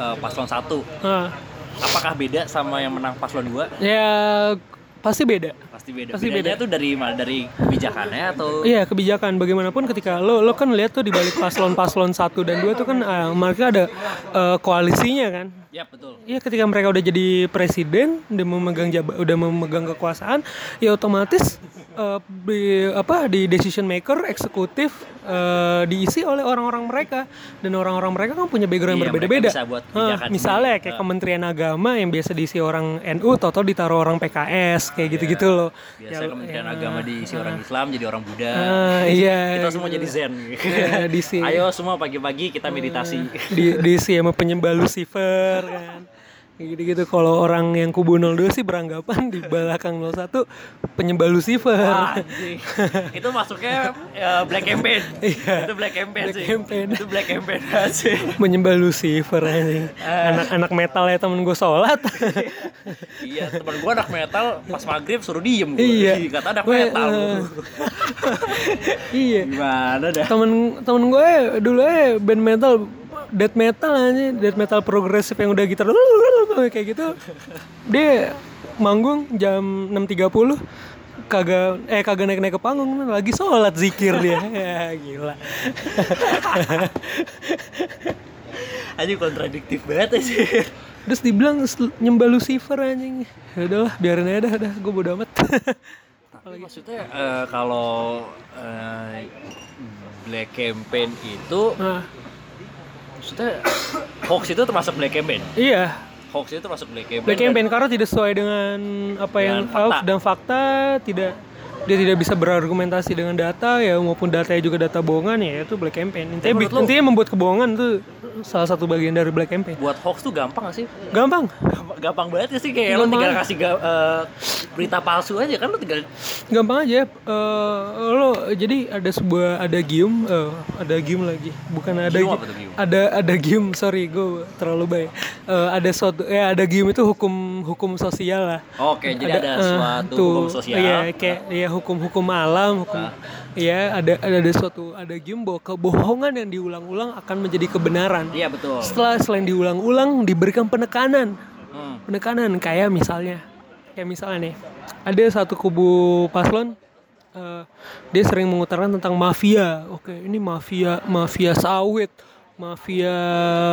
eh, paslon satu, Ah. apakah beda sama yang menang paslon dua? Ya pasti beda. Pasti beda. Pasti Bedanya beda. tuh dari mana? Dari kebijakannya atau Iya kebijakan bagaimanapun ketika lo lo kan lihat tuh di balik paslon-paslon satu dan dua tuh kan eh, mereka ada eh, koalisinya kan. Ya betul. Iya ketika mereka udah jadi presiden, udah memegang jaba, udah memegang kekuasaan, ya otomatis eh, di apa di decision maker eksekutif eh, diisi oleh orang-orang mereka dan orang-orang mereka kan punya background yang Iya, berbeda-beda. bisa buat Hah, kebijakan misalnya kayak Kementerian Agama yang biasa diisi orang NU, toto ditaruh orang PKS kayak gitu-gitu loh. Biasanya Ya, Kementerian ya, Agama diisi orang Islam jadi orang Buddha. Ah, iya. kita semua jadi Zen. Ya, diisi. Ayo semua pagi-pagi kita meditasi. di diisi sama penyembah Lucifer kan Kayak gitu-gitu kalau orang yang kubu 02 sih beranggapan di belakang 01 penyembah Lucifer Wah, itu masuknya ya, black campaign. Iya. Itu black campaign Black sih. campaign. Itu black campaign sih. menyembah Lucifer anjing anak-anak metal ya temen gue sholat iya, teman gua anak metal pas maghrib suruh diem gua. iya Kata anak Gue, metal. eh, iya Gimana dah? temen temen gue dulu ya band metal death metal aja death metal progresif yang udah gitar kayak gitu. Dia manggung jam 6.30 kagak eh kagak naik naik ke panggung lagi sholat zikir dia. Ya gila. Anjing kontradiktif banget sih. terus dibilang nyembah Lucifer anjing. Ya udahlah biarin aja dah dah gue bodo amat. Tapi maksudnya eh, kalau eh, black campaign itu nah, maksudnya hoax itu termasuk black campaign. iya Hoax itu termasuk black campaign. Black campaign karena tidak sesuai dengan apa yang Dengan fakta. out dan fakta tidak dia tidak bisa berargumentasi dengan data ya maupun datanya juga data bohongan ya itu black campaign intinya, intinya membuat kebohongan itu salah satu bagian dari black campaign buat hoax tuh gampang gak sih? gampang. Gampang, gampang banget gak sih? Kayak lo Gampang. tinggal aja. kasih ga- eh, berita palsu aja kan lo tinggal gampang aja Eh, lo jadi ada sebuah ada gium eh, ada gium lagi. Bukan ada Gium gi- ada ada gium sorry gue terlalu baik. Eh, ada suatu ya ada gium itu hukum hukum sosial lah. Oke, jadi ada, eh, suatu tuh, hukum sosial. Iya, kayak ya hukum-hukum alam, hukum Iya, ada ada ada suatu ada game bahwa kebohongan yang diulang-ulang akan menjadi kebenaran. Iya betul. Setelah selain diulang-ulang diberikan penekanan. Hmm. Penekanan kayak misalnya kayak misalnya nih, ada satu kubu paslon eh, dia sering mengutarakan tentang mafia. Oke, ini mafia mafia sawit, mafia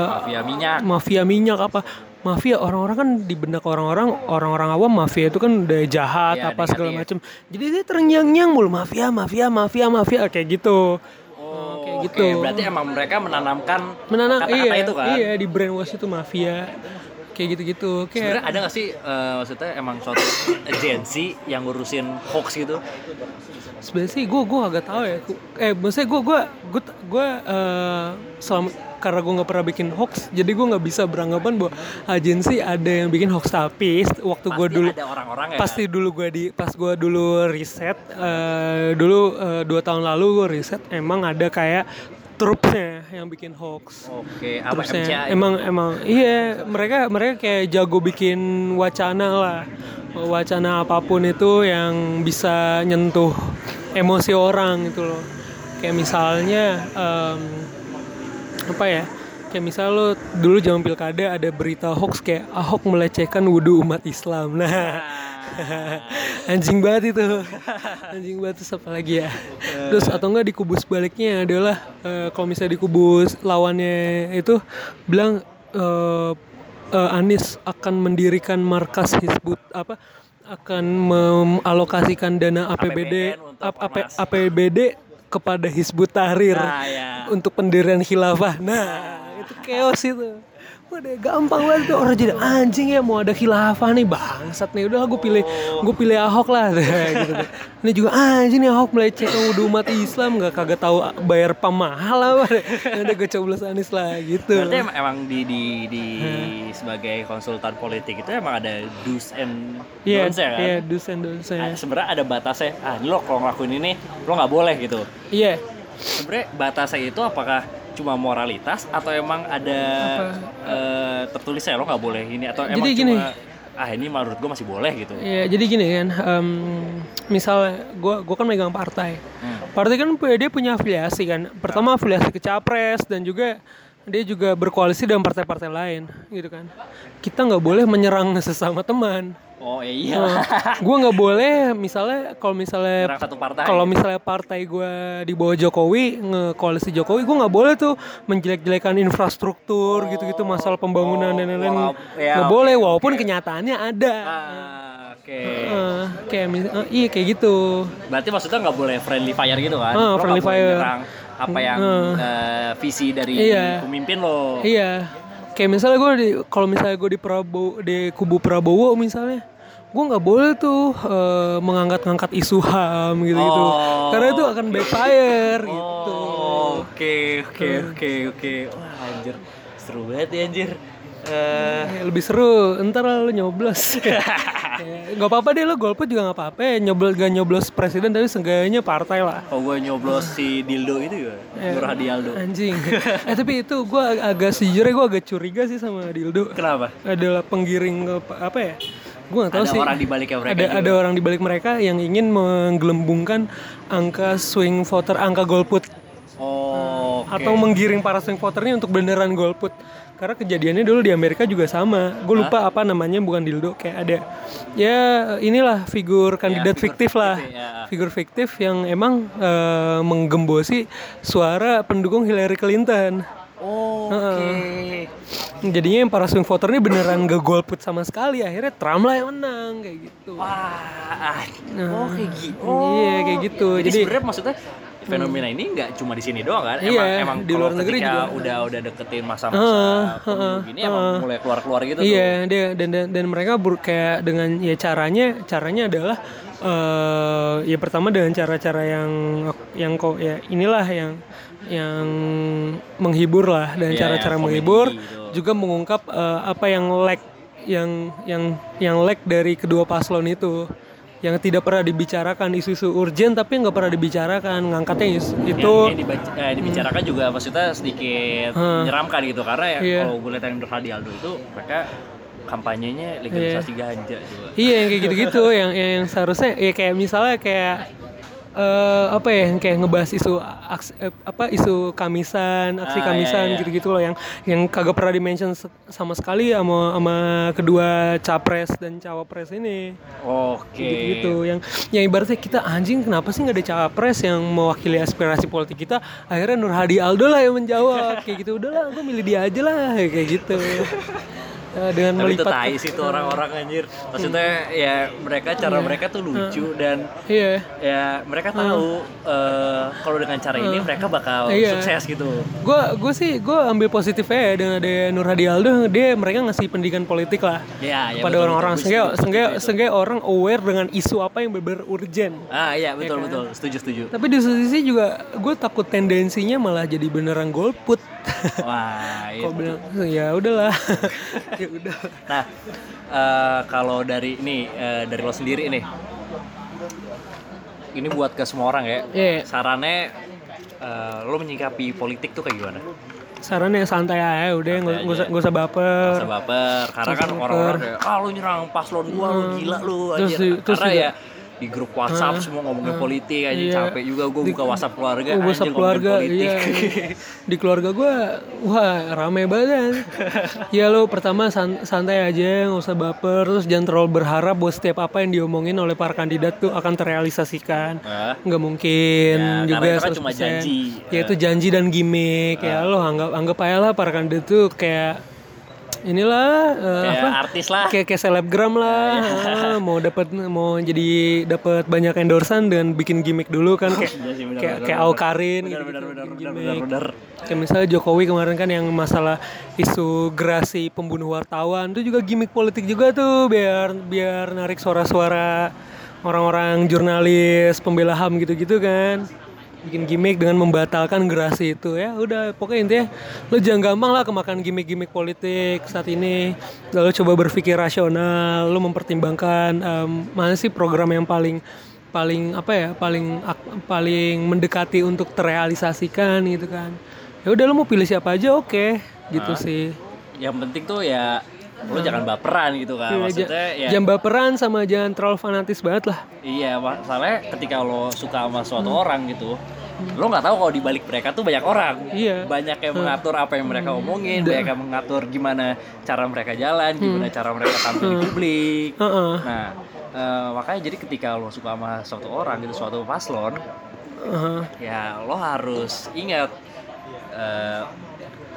Mafia minyak. mafia minyak apa mafia orang-orang kan di benak orang-orang orang-orang awam mafia itu kan udah jahat Iya, apa segala negatif. macam jadi dia terngiang-ngiang mulu mafia mafia mafia mafia kayak gitu Oh, kayak oke. gitu. Berarti emang mereka menanamkan menanam kata-kata iya itu kan. iya di brainwash itu mafia kayak gitu-gitu kayak Sebenarnya ada gak sih eh, maksudnya emang suatu agensi yang ngurusin hoax gitu? Sebenarnya sih gue gue agak tahu ya eh maksudnya gue gue gue gue eh, selama karena gue nggak pernah bikin hoax jadi gue nggak bisa beranggapan bahwa agensi ada yang bikin hoax tapi waktu gue dulu ada orang-orang ya. pasti dulu gue di pas gue dulu riset eh, dulu eh, dua tahun lalu gue riset emang ada kayak trupnya yang bikin hoax. Oke, apa MCA? emang emang iya mereka mereka kayak jago bikin wacana lah. Wacana apa pun itu yang bisa nyentuh emosi orang gitu loh. Kayak misalnya em, apa ya kayak misal lo dulu zaman pilkada ada berita hoax kayak Ahok melecehkan wudhu umat Islam. Nah anjing banget itu anjing banget terus apa lagi ya terus atau enggak di kubus baliknya adalah eh, kalau misalnya di kubus lawannya itu bilang eh, eh, Anies akan mendirikan markas Hizbut apa akan mengalokasikan dana APBD ap-. APBD kepada Hizbut Tahrir Nah, ya. untuk pendirian khilafah. Nah, itu chaos itu. Udah gampang banget tuh orang jadi anjing ya mau ada khilafah nih bangsat nih udah gue pilih gue pilih Ahok lah gitu deh. Ini juga anjing nih Ahok melecehkan wudhu umat Islam nggak kagak tahu bayar pam mahal apa. Udah gue coblos Anies lah gitu. Berarti em- emang di di di sebagai konsultan politik itu emang ada do's and don'ts ya kan? iya, do's and don'ts Ah, ya. Sebenarnya ada batasnya. Ah, lo kalau ngelakuin ini lo nggak boleh gitu. Iya, Sebenarnya batasnya itu apakah cuma moralitas atau emang ada eh, tertulisnya lo nggak boleh ini atau emang Jadi cuma gini. ah ini menurut gue masih boleh gitu. Iya, jadi gini kan, em, misalnya gue gua kan megang partai, Hmm. partai kan dia punya afiliasi kan. Pertama afiliasi ke capres dan juga dia juga berkoalisi dengan partai-partai lain, gitu kan. Kita nggak boleh menyerang sesama teman. Oh iya. gue nggak boleh misalnya kalau misalnya partai. kalau misalnya partai gue di bawah Jokowi nge-koalisi Jokowi gue nggak boleh tuh menjelek-jelekan infrastruktur gitu-gitu masalah pembangunan dan lain-lain ya, nggak oke, boleh walaupun kenyataannya ada Ah, Oke. Eh, kayak mis- eh, iya kayak gitu Berarti maksudnya nggak boleh friendly fire gitu kan? Lo nggak friendly boleh fire. nyerang apa yang Ah. eh, visi dari Iya. pemimpin lo. Iya, kayak misalnya gue di kalau misalnya gue di Prabowo di kubu Prabowo misalnya, gue nggak boleh tuh eh, mengangkat-ngangkat isu ham gitu-gitu, Oh. karena itu akan backfire gitu. Oh, Oke oke oke oke. Wah anjir seru banget ya anjir. Eh, Eh, lebih seru, ntar lu nyoblos. Ya, Gak apa-apa deh lo golput juga gak apa-apa ya, nyoblos gak nyoblos presiden tapi seenggaknya partai lah. oh gue nyoblos si Dildo itu ya, Nur Hadi Aldo. Anjing. eh tapi itu gue agak sejujurnya gue agak curiga sih sama Dildo. Kenapa? Adalah penggiring apa ya? Gue gak tahu Ada sih. orang di baliknya mereka ada juga. ada orang di balik mereka yang ingin menggelembungkan angka swing voter, angka golput Oh, oke. atau menggiring para swing voternya untuk beneran golput. Karena kejadiannya dulu di Amerika juga sama. Gue lupa apa namanya bukan dildo kayak ada ya inilah figur kandidat figur fiktif lah. fiktif, ya. Figur fiktif yang emang eh, menggembosi suara pendukung Hillary Clinton. Oh, oke. Jadinya yang para swing voter ini beneran gak golput sama sekali. Akhirnya Trump lah yang menang kayak gitu. Wah, ah, Nah, oh kayak gitu. iya, kayak gitu. Jadi, Jadi- sebenarnya maksudnya fenomena ini nggak cuma di sini doang kan? Iya, emang, emang di luar kalau negeri juga. udah udah deketin masa-masa Heeh, pemilu gini emang mulai keluar-keluar gitu tuh. Iya, dia dan dan, dan mereka ber, kayak dengan ya caranya caranya adalah eh ya pertama dengan cara-cara yang yang kok ya inilah yang yang menghibur lah dan Iya, cara-cara yang menghibur gitu. juga mengungkap eh, apa yang lag yang yang yang lag dari kedua paslon itu yang tidak pernah dibicarakan isu-isu urgent tapi nggak pernah dibicarakan ngangkatnya is- Yang, itu yang dibaca- eh, dibicarakan juga maksudnya sedikit Heeh. menyeramkan gitu karena ya Iya. kalau gue lihat yang Nur Hadi Aldo itu mereka kampanyenya legalisasi ganja juga. Iya yang kayak gitu-gitu yang yang seharusnya ya kayak misalnya kayak eh apa ya yang kayak ngebahas isu aks- eh, apa isu kamisan aksi Ah, kamisan iya, iya. gitu-gitu loh yang yang kagak pernah dimention sama sekali sama sama kedua capres dan cawapres ini Oke. gitu yang yang ibaratnya kita anjing kenapa sih nggak ada cawapres yang mewakili aspirasi politik kita akhirnya Nur Hadi Aldo lah yang menjawab kayak gitu udahlah gue milih dia aja lah kayak gitu dengan Tapi itu melipat tai sih tuh orang-orang anjir. Maksudnya ya mereka cara mereka tuh lucu dan iya ya mereka tahu eh, kalau dengan cara ini mereka bakal Iya. sukses gitu. gue gue sih gue ambil positifnya ya dengan ada Nur Hadi Aldo dia mereka ngasih pendidikan politik lah Ya, ya pada orang-orang sehingga sehingga itu. sehingga orang aware dengan isu apa yang benar urgent Ah iya betul kan? betul setuju setuju. tapi di sisi juga gue takut tendensinya malah jadi beneran golput Wah kok itu. bilang ya udahlah ya udah Nah eh, kalau dari ini eh, dari lo sendiri nih, ini buat ke semua orang ya. Iya. Sarannya eh, lo menyikapi politik tuh kayak gimana? sarannya santai aja udah nggak nggak usah nggak usah baper Gak usah baper karena kan orang-orang kayak ah lu nyerang paslon gua lu gila lu Hmm. Terus di- terus karena juga- ya di grup WhatsApp semua ngomongin politik aja Iya. capek juga gua buka WhatsApp keluarga anjir WhatsApp ngomongin keluarga, politik. iya. Di keluarga gue, wah rame banget. ya lo pertama san- santai aja, nggak usah baper, terus jangan terlalu berharap bahwa setiap apa yang diomongin oleh para kandidat tuh akan terrealisasikan. Nggak mungkin Ya, juga karena itu 100%. cuma janji. Ya itu janji dan gimmick. Ya lo anggap anggap aja lah para kandidat tuh kayak inilah eh, kayak apa? artis lah. Kayak kayak selebgram lah. Ah, mau dapat mau jadi dapat banyak endorsan dengan bikin gimmick dulu kan kayak Iya sih, kayak kayak. Aukarin benar. gitu, benar kayak misalnya Jokowi kemarin kan yang masalah isu gerasi pembunuh wartawan itu juga gimmick politik juga tuh biar biar narik suara-suara orang-orang jurnalis pembela HAM gitu-gitu kan bikin gimmick dengan membatalkan gerasi itu ya. Udah pokoknya intinya lo jangan gampang lah kemakan gimmick-gimmick politik saat ini. Lalu coba berpikir rasional lo mempertimbangkan em, mana sih program yang paling paling apa ya paling ak- paling mendekati untuk terrealisasikan gitu kan. Ya udah lo mau pilih siapa aja oke gitu sih. Yang penting tuh ya lo jangan baperan gitu kan. Iya, maksudnya ya jangan baperan sama jangan terlalu fanatis banget lah. Iya, masalahnya ketika lo suka sama suatu Hmm. orang gitu, lo nggak tahu kalau di balik mereka tuh banyak orang Iya. banyak yang mengatur apa yang mereka omongin banyak yang mengatur gimana cara mereka jalan gimana cara mereka tampil di publik Heeh. nah eh, makanya jadi ketika lo suka sama suatu orang gitu suatu paslon Heeh. ya lo harus ingat eh,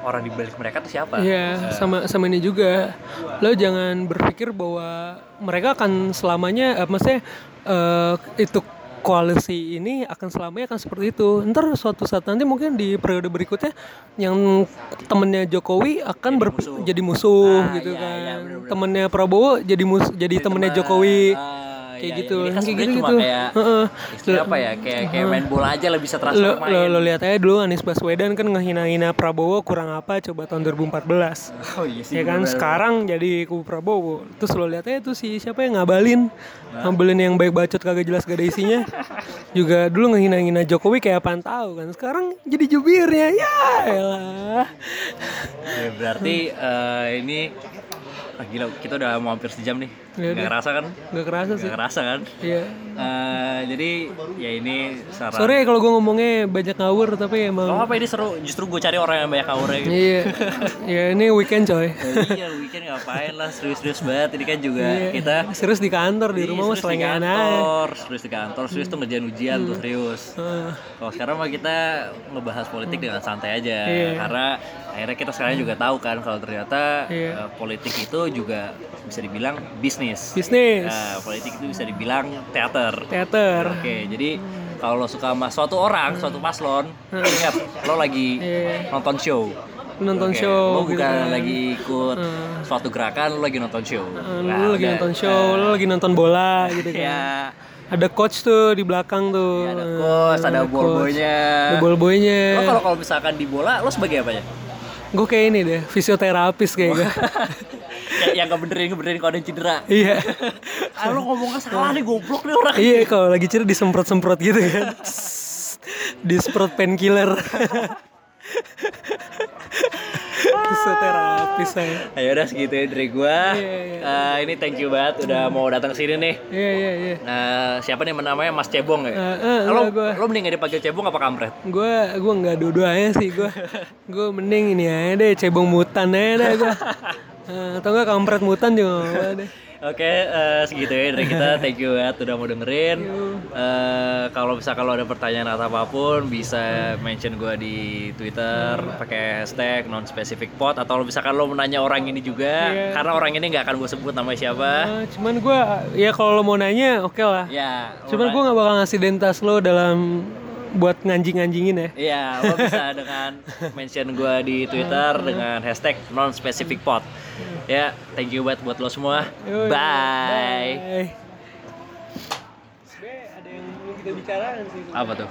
orang di balik mereka tuh siapa Iya, sama sama ini juga. Lo jangan berpikir bahwa mereka akan selamanya, eh, maksudnya eh, itu koalisi ini akan selamanya akan seperti itu. Ntar suatu saat nanti mungkin di periode berikutnya yang temennya Jokowi akan ber- musuh. jadi musuh Ah, gitu iya, kan. iya, temennya Prabowo jadi mus jadi temennya Jokowi. Ah, kayak iya, gitu, iya. Kan kayak gitu gitu. kayak Heeh. istilah apa ya? Kayak kayak main bola aja lah bisa transfer Lo, main lo, lo lihat aja dulu Anies Baswedan kan ngehina-hina Prabowo kurang apa coba tahun 2014. oh iya sih ya kan? bener-bener. sekarang jadi kubu Prabowo. Terus lo lihat aja tuh si siapa yang ngabalin? Ngabalin yang baik bacot kagak jelas gak ada isinya. Juga dulu ngehina-hina Jokowi kayak apaan tahu kan. Sekarang jadi jubirnya. Ya elah. Ya, berarti eh, ini ah, gila kita udah mau hampir sejam nih Nggak udah. kerasa kan gak kerasa sih nggak kerasa kan Iya. Eh, jadi ya ini saran Sorry ya kalau gue ngomongnya banyak ngawur tapi emang Oh apa ini seru justru gue cari orang yang banyak ngawurnya gitu Iya, ya ini weekend coy. Ya, iya weekend ngapain lah serius-serius banget ini kan juga Iya. kita serius di kantor di Iya, rumah mah serius di selengean aja. kantor, serius di kantor, serius tuh ngerjain ujian tuh Hmm. serius. Heeh. Kalau sekarang mah kita ngebahas politik dengan santai aja, Iya. karena akhirnya kita sekarang juga tahu kan kalau ternyata Iya. eh, politik itu juga bisa dibilang bisnis. Bisnis, Nah, politik itu bisa dibilang teater. teater. Oke, jadi kalau lo suka sama suatu orang, suatu paslon, ingat lo lagi Hmm. Iya. nonton show. Nonton Oke, show Lo gitu bukan kan. lagi ikut Hmm. suatu gerakan, lo lagi nonton show. Eh, Nah, lu lagi udah. nonton show, lu lagi nonton bola gitu kan. Ya, Ada coach tuh di belakang tuh. ada Eh, coach, ada coach. ball boynya. Ada ball boynya. Lo kalau kalau misalkan di bola, lo sebagai apa ya? Gue kayak ini deh, fisioterapis kayak gue. Yang ngebenerin ngebenerin kalau ada yang cedera. iya. Ah, lo ngomongnya salah nih goblok nih orang. iya, kalau lagi cedera disemprot-semprot gitu kan. Disemprot painkiller. Fisioterapis saya. Ayo udah segitu ya dari gua. Iya, iya. Eh, ini thank you banget udah mau datang ke sini nih. Iya, iya, iya. Eh, siapa nih namanya Mas Cebong ya? Eh, eh, lo, enggak, gua. lo mending gak dipanggil Cebong apa Kampret? gue gue nggak dua-duanya sih gue gue mending ini aja deh cebong mutan aja deh gue atau enggak kampret mutan juga deh Oke, eh, segitu ya dari kita. Thank you banget udah mau dengerin. Eh, kalau bisa kalau ada pertanyaan atau apa pun bisa mention gua di Twitter pakai hashtag non specific pot atau lo menanya orang ini juga Iya. karena orang ini nggak akan gue sebut namanya siapa. Eh, cuman gue ya kalau lo mau nanya oke lah Ya, lo cuman gue nggak bakal ngasih dentas lo dalam buat nganjing-nganjingin ya Iya, lo bisa dengan mention gue di Twitter dengan hashtag non specific pot. Ya, thank you banget buat lo semua. Yoi, Bye. bye. ada yang belum kita bicarakan sih Apa tuh?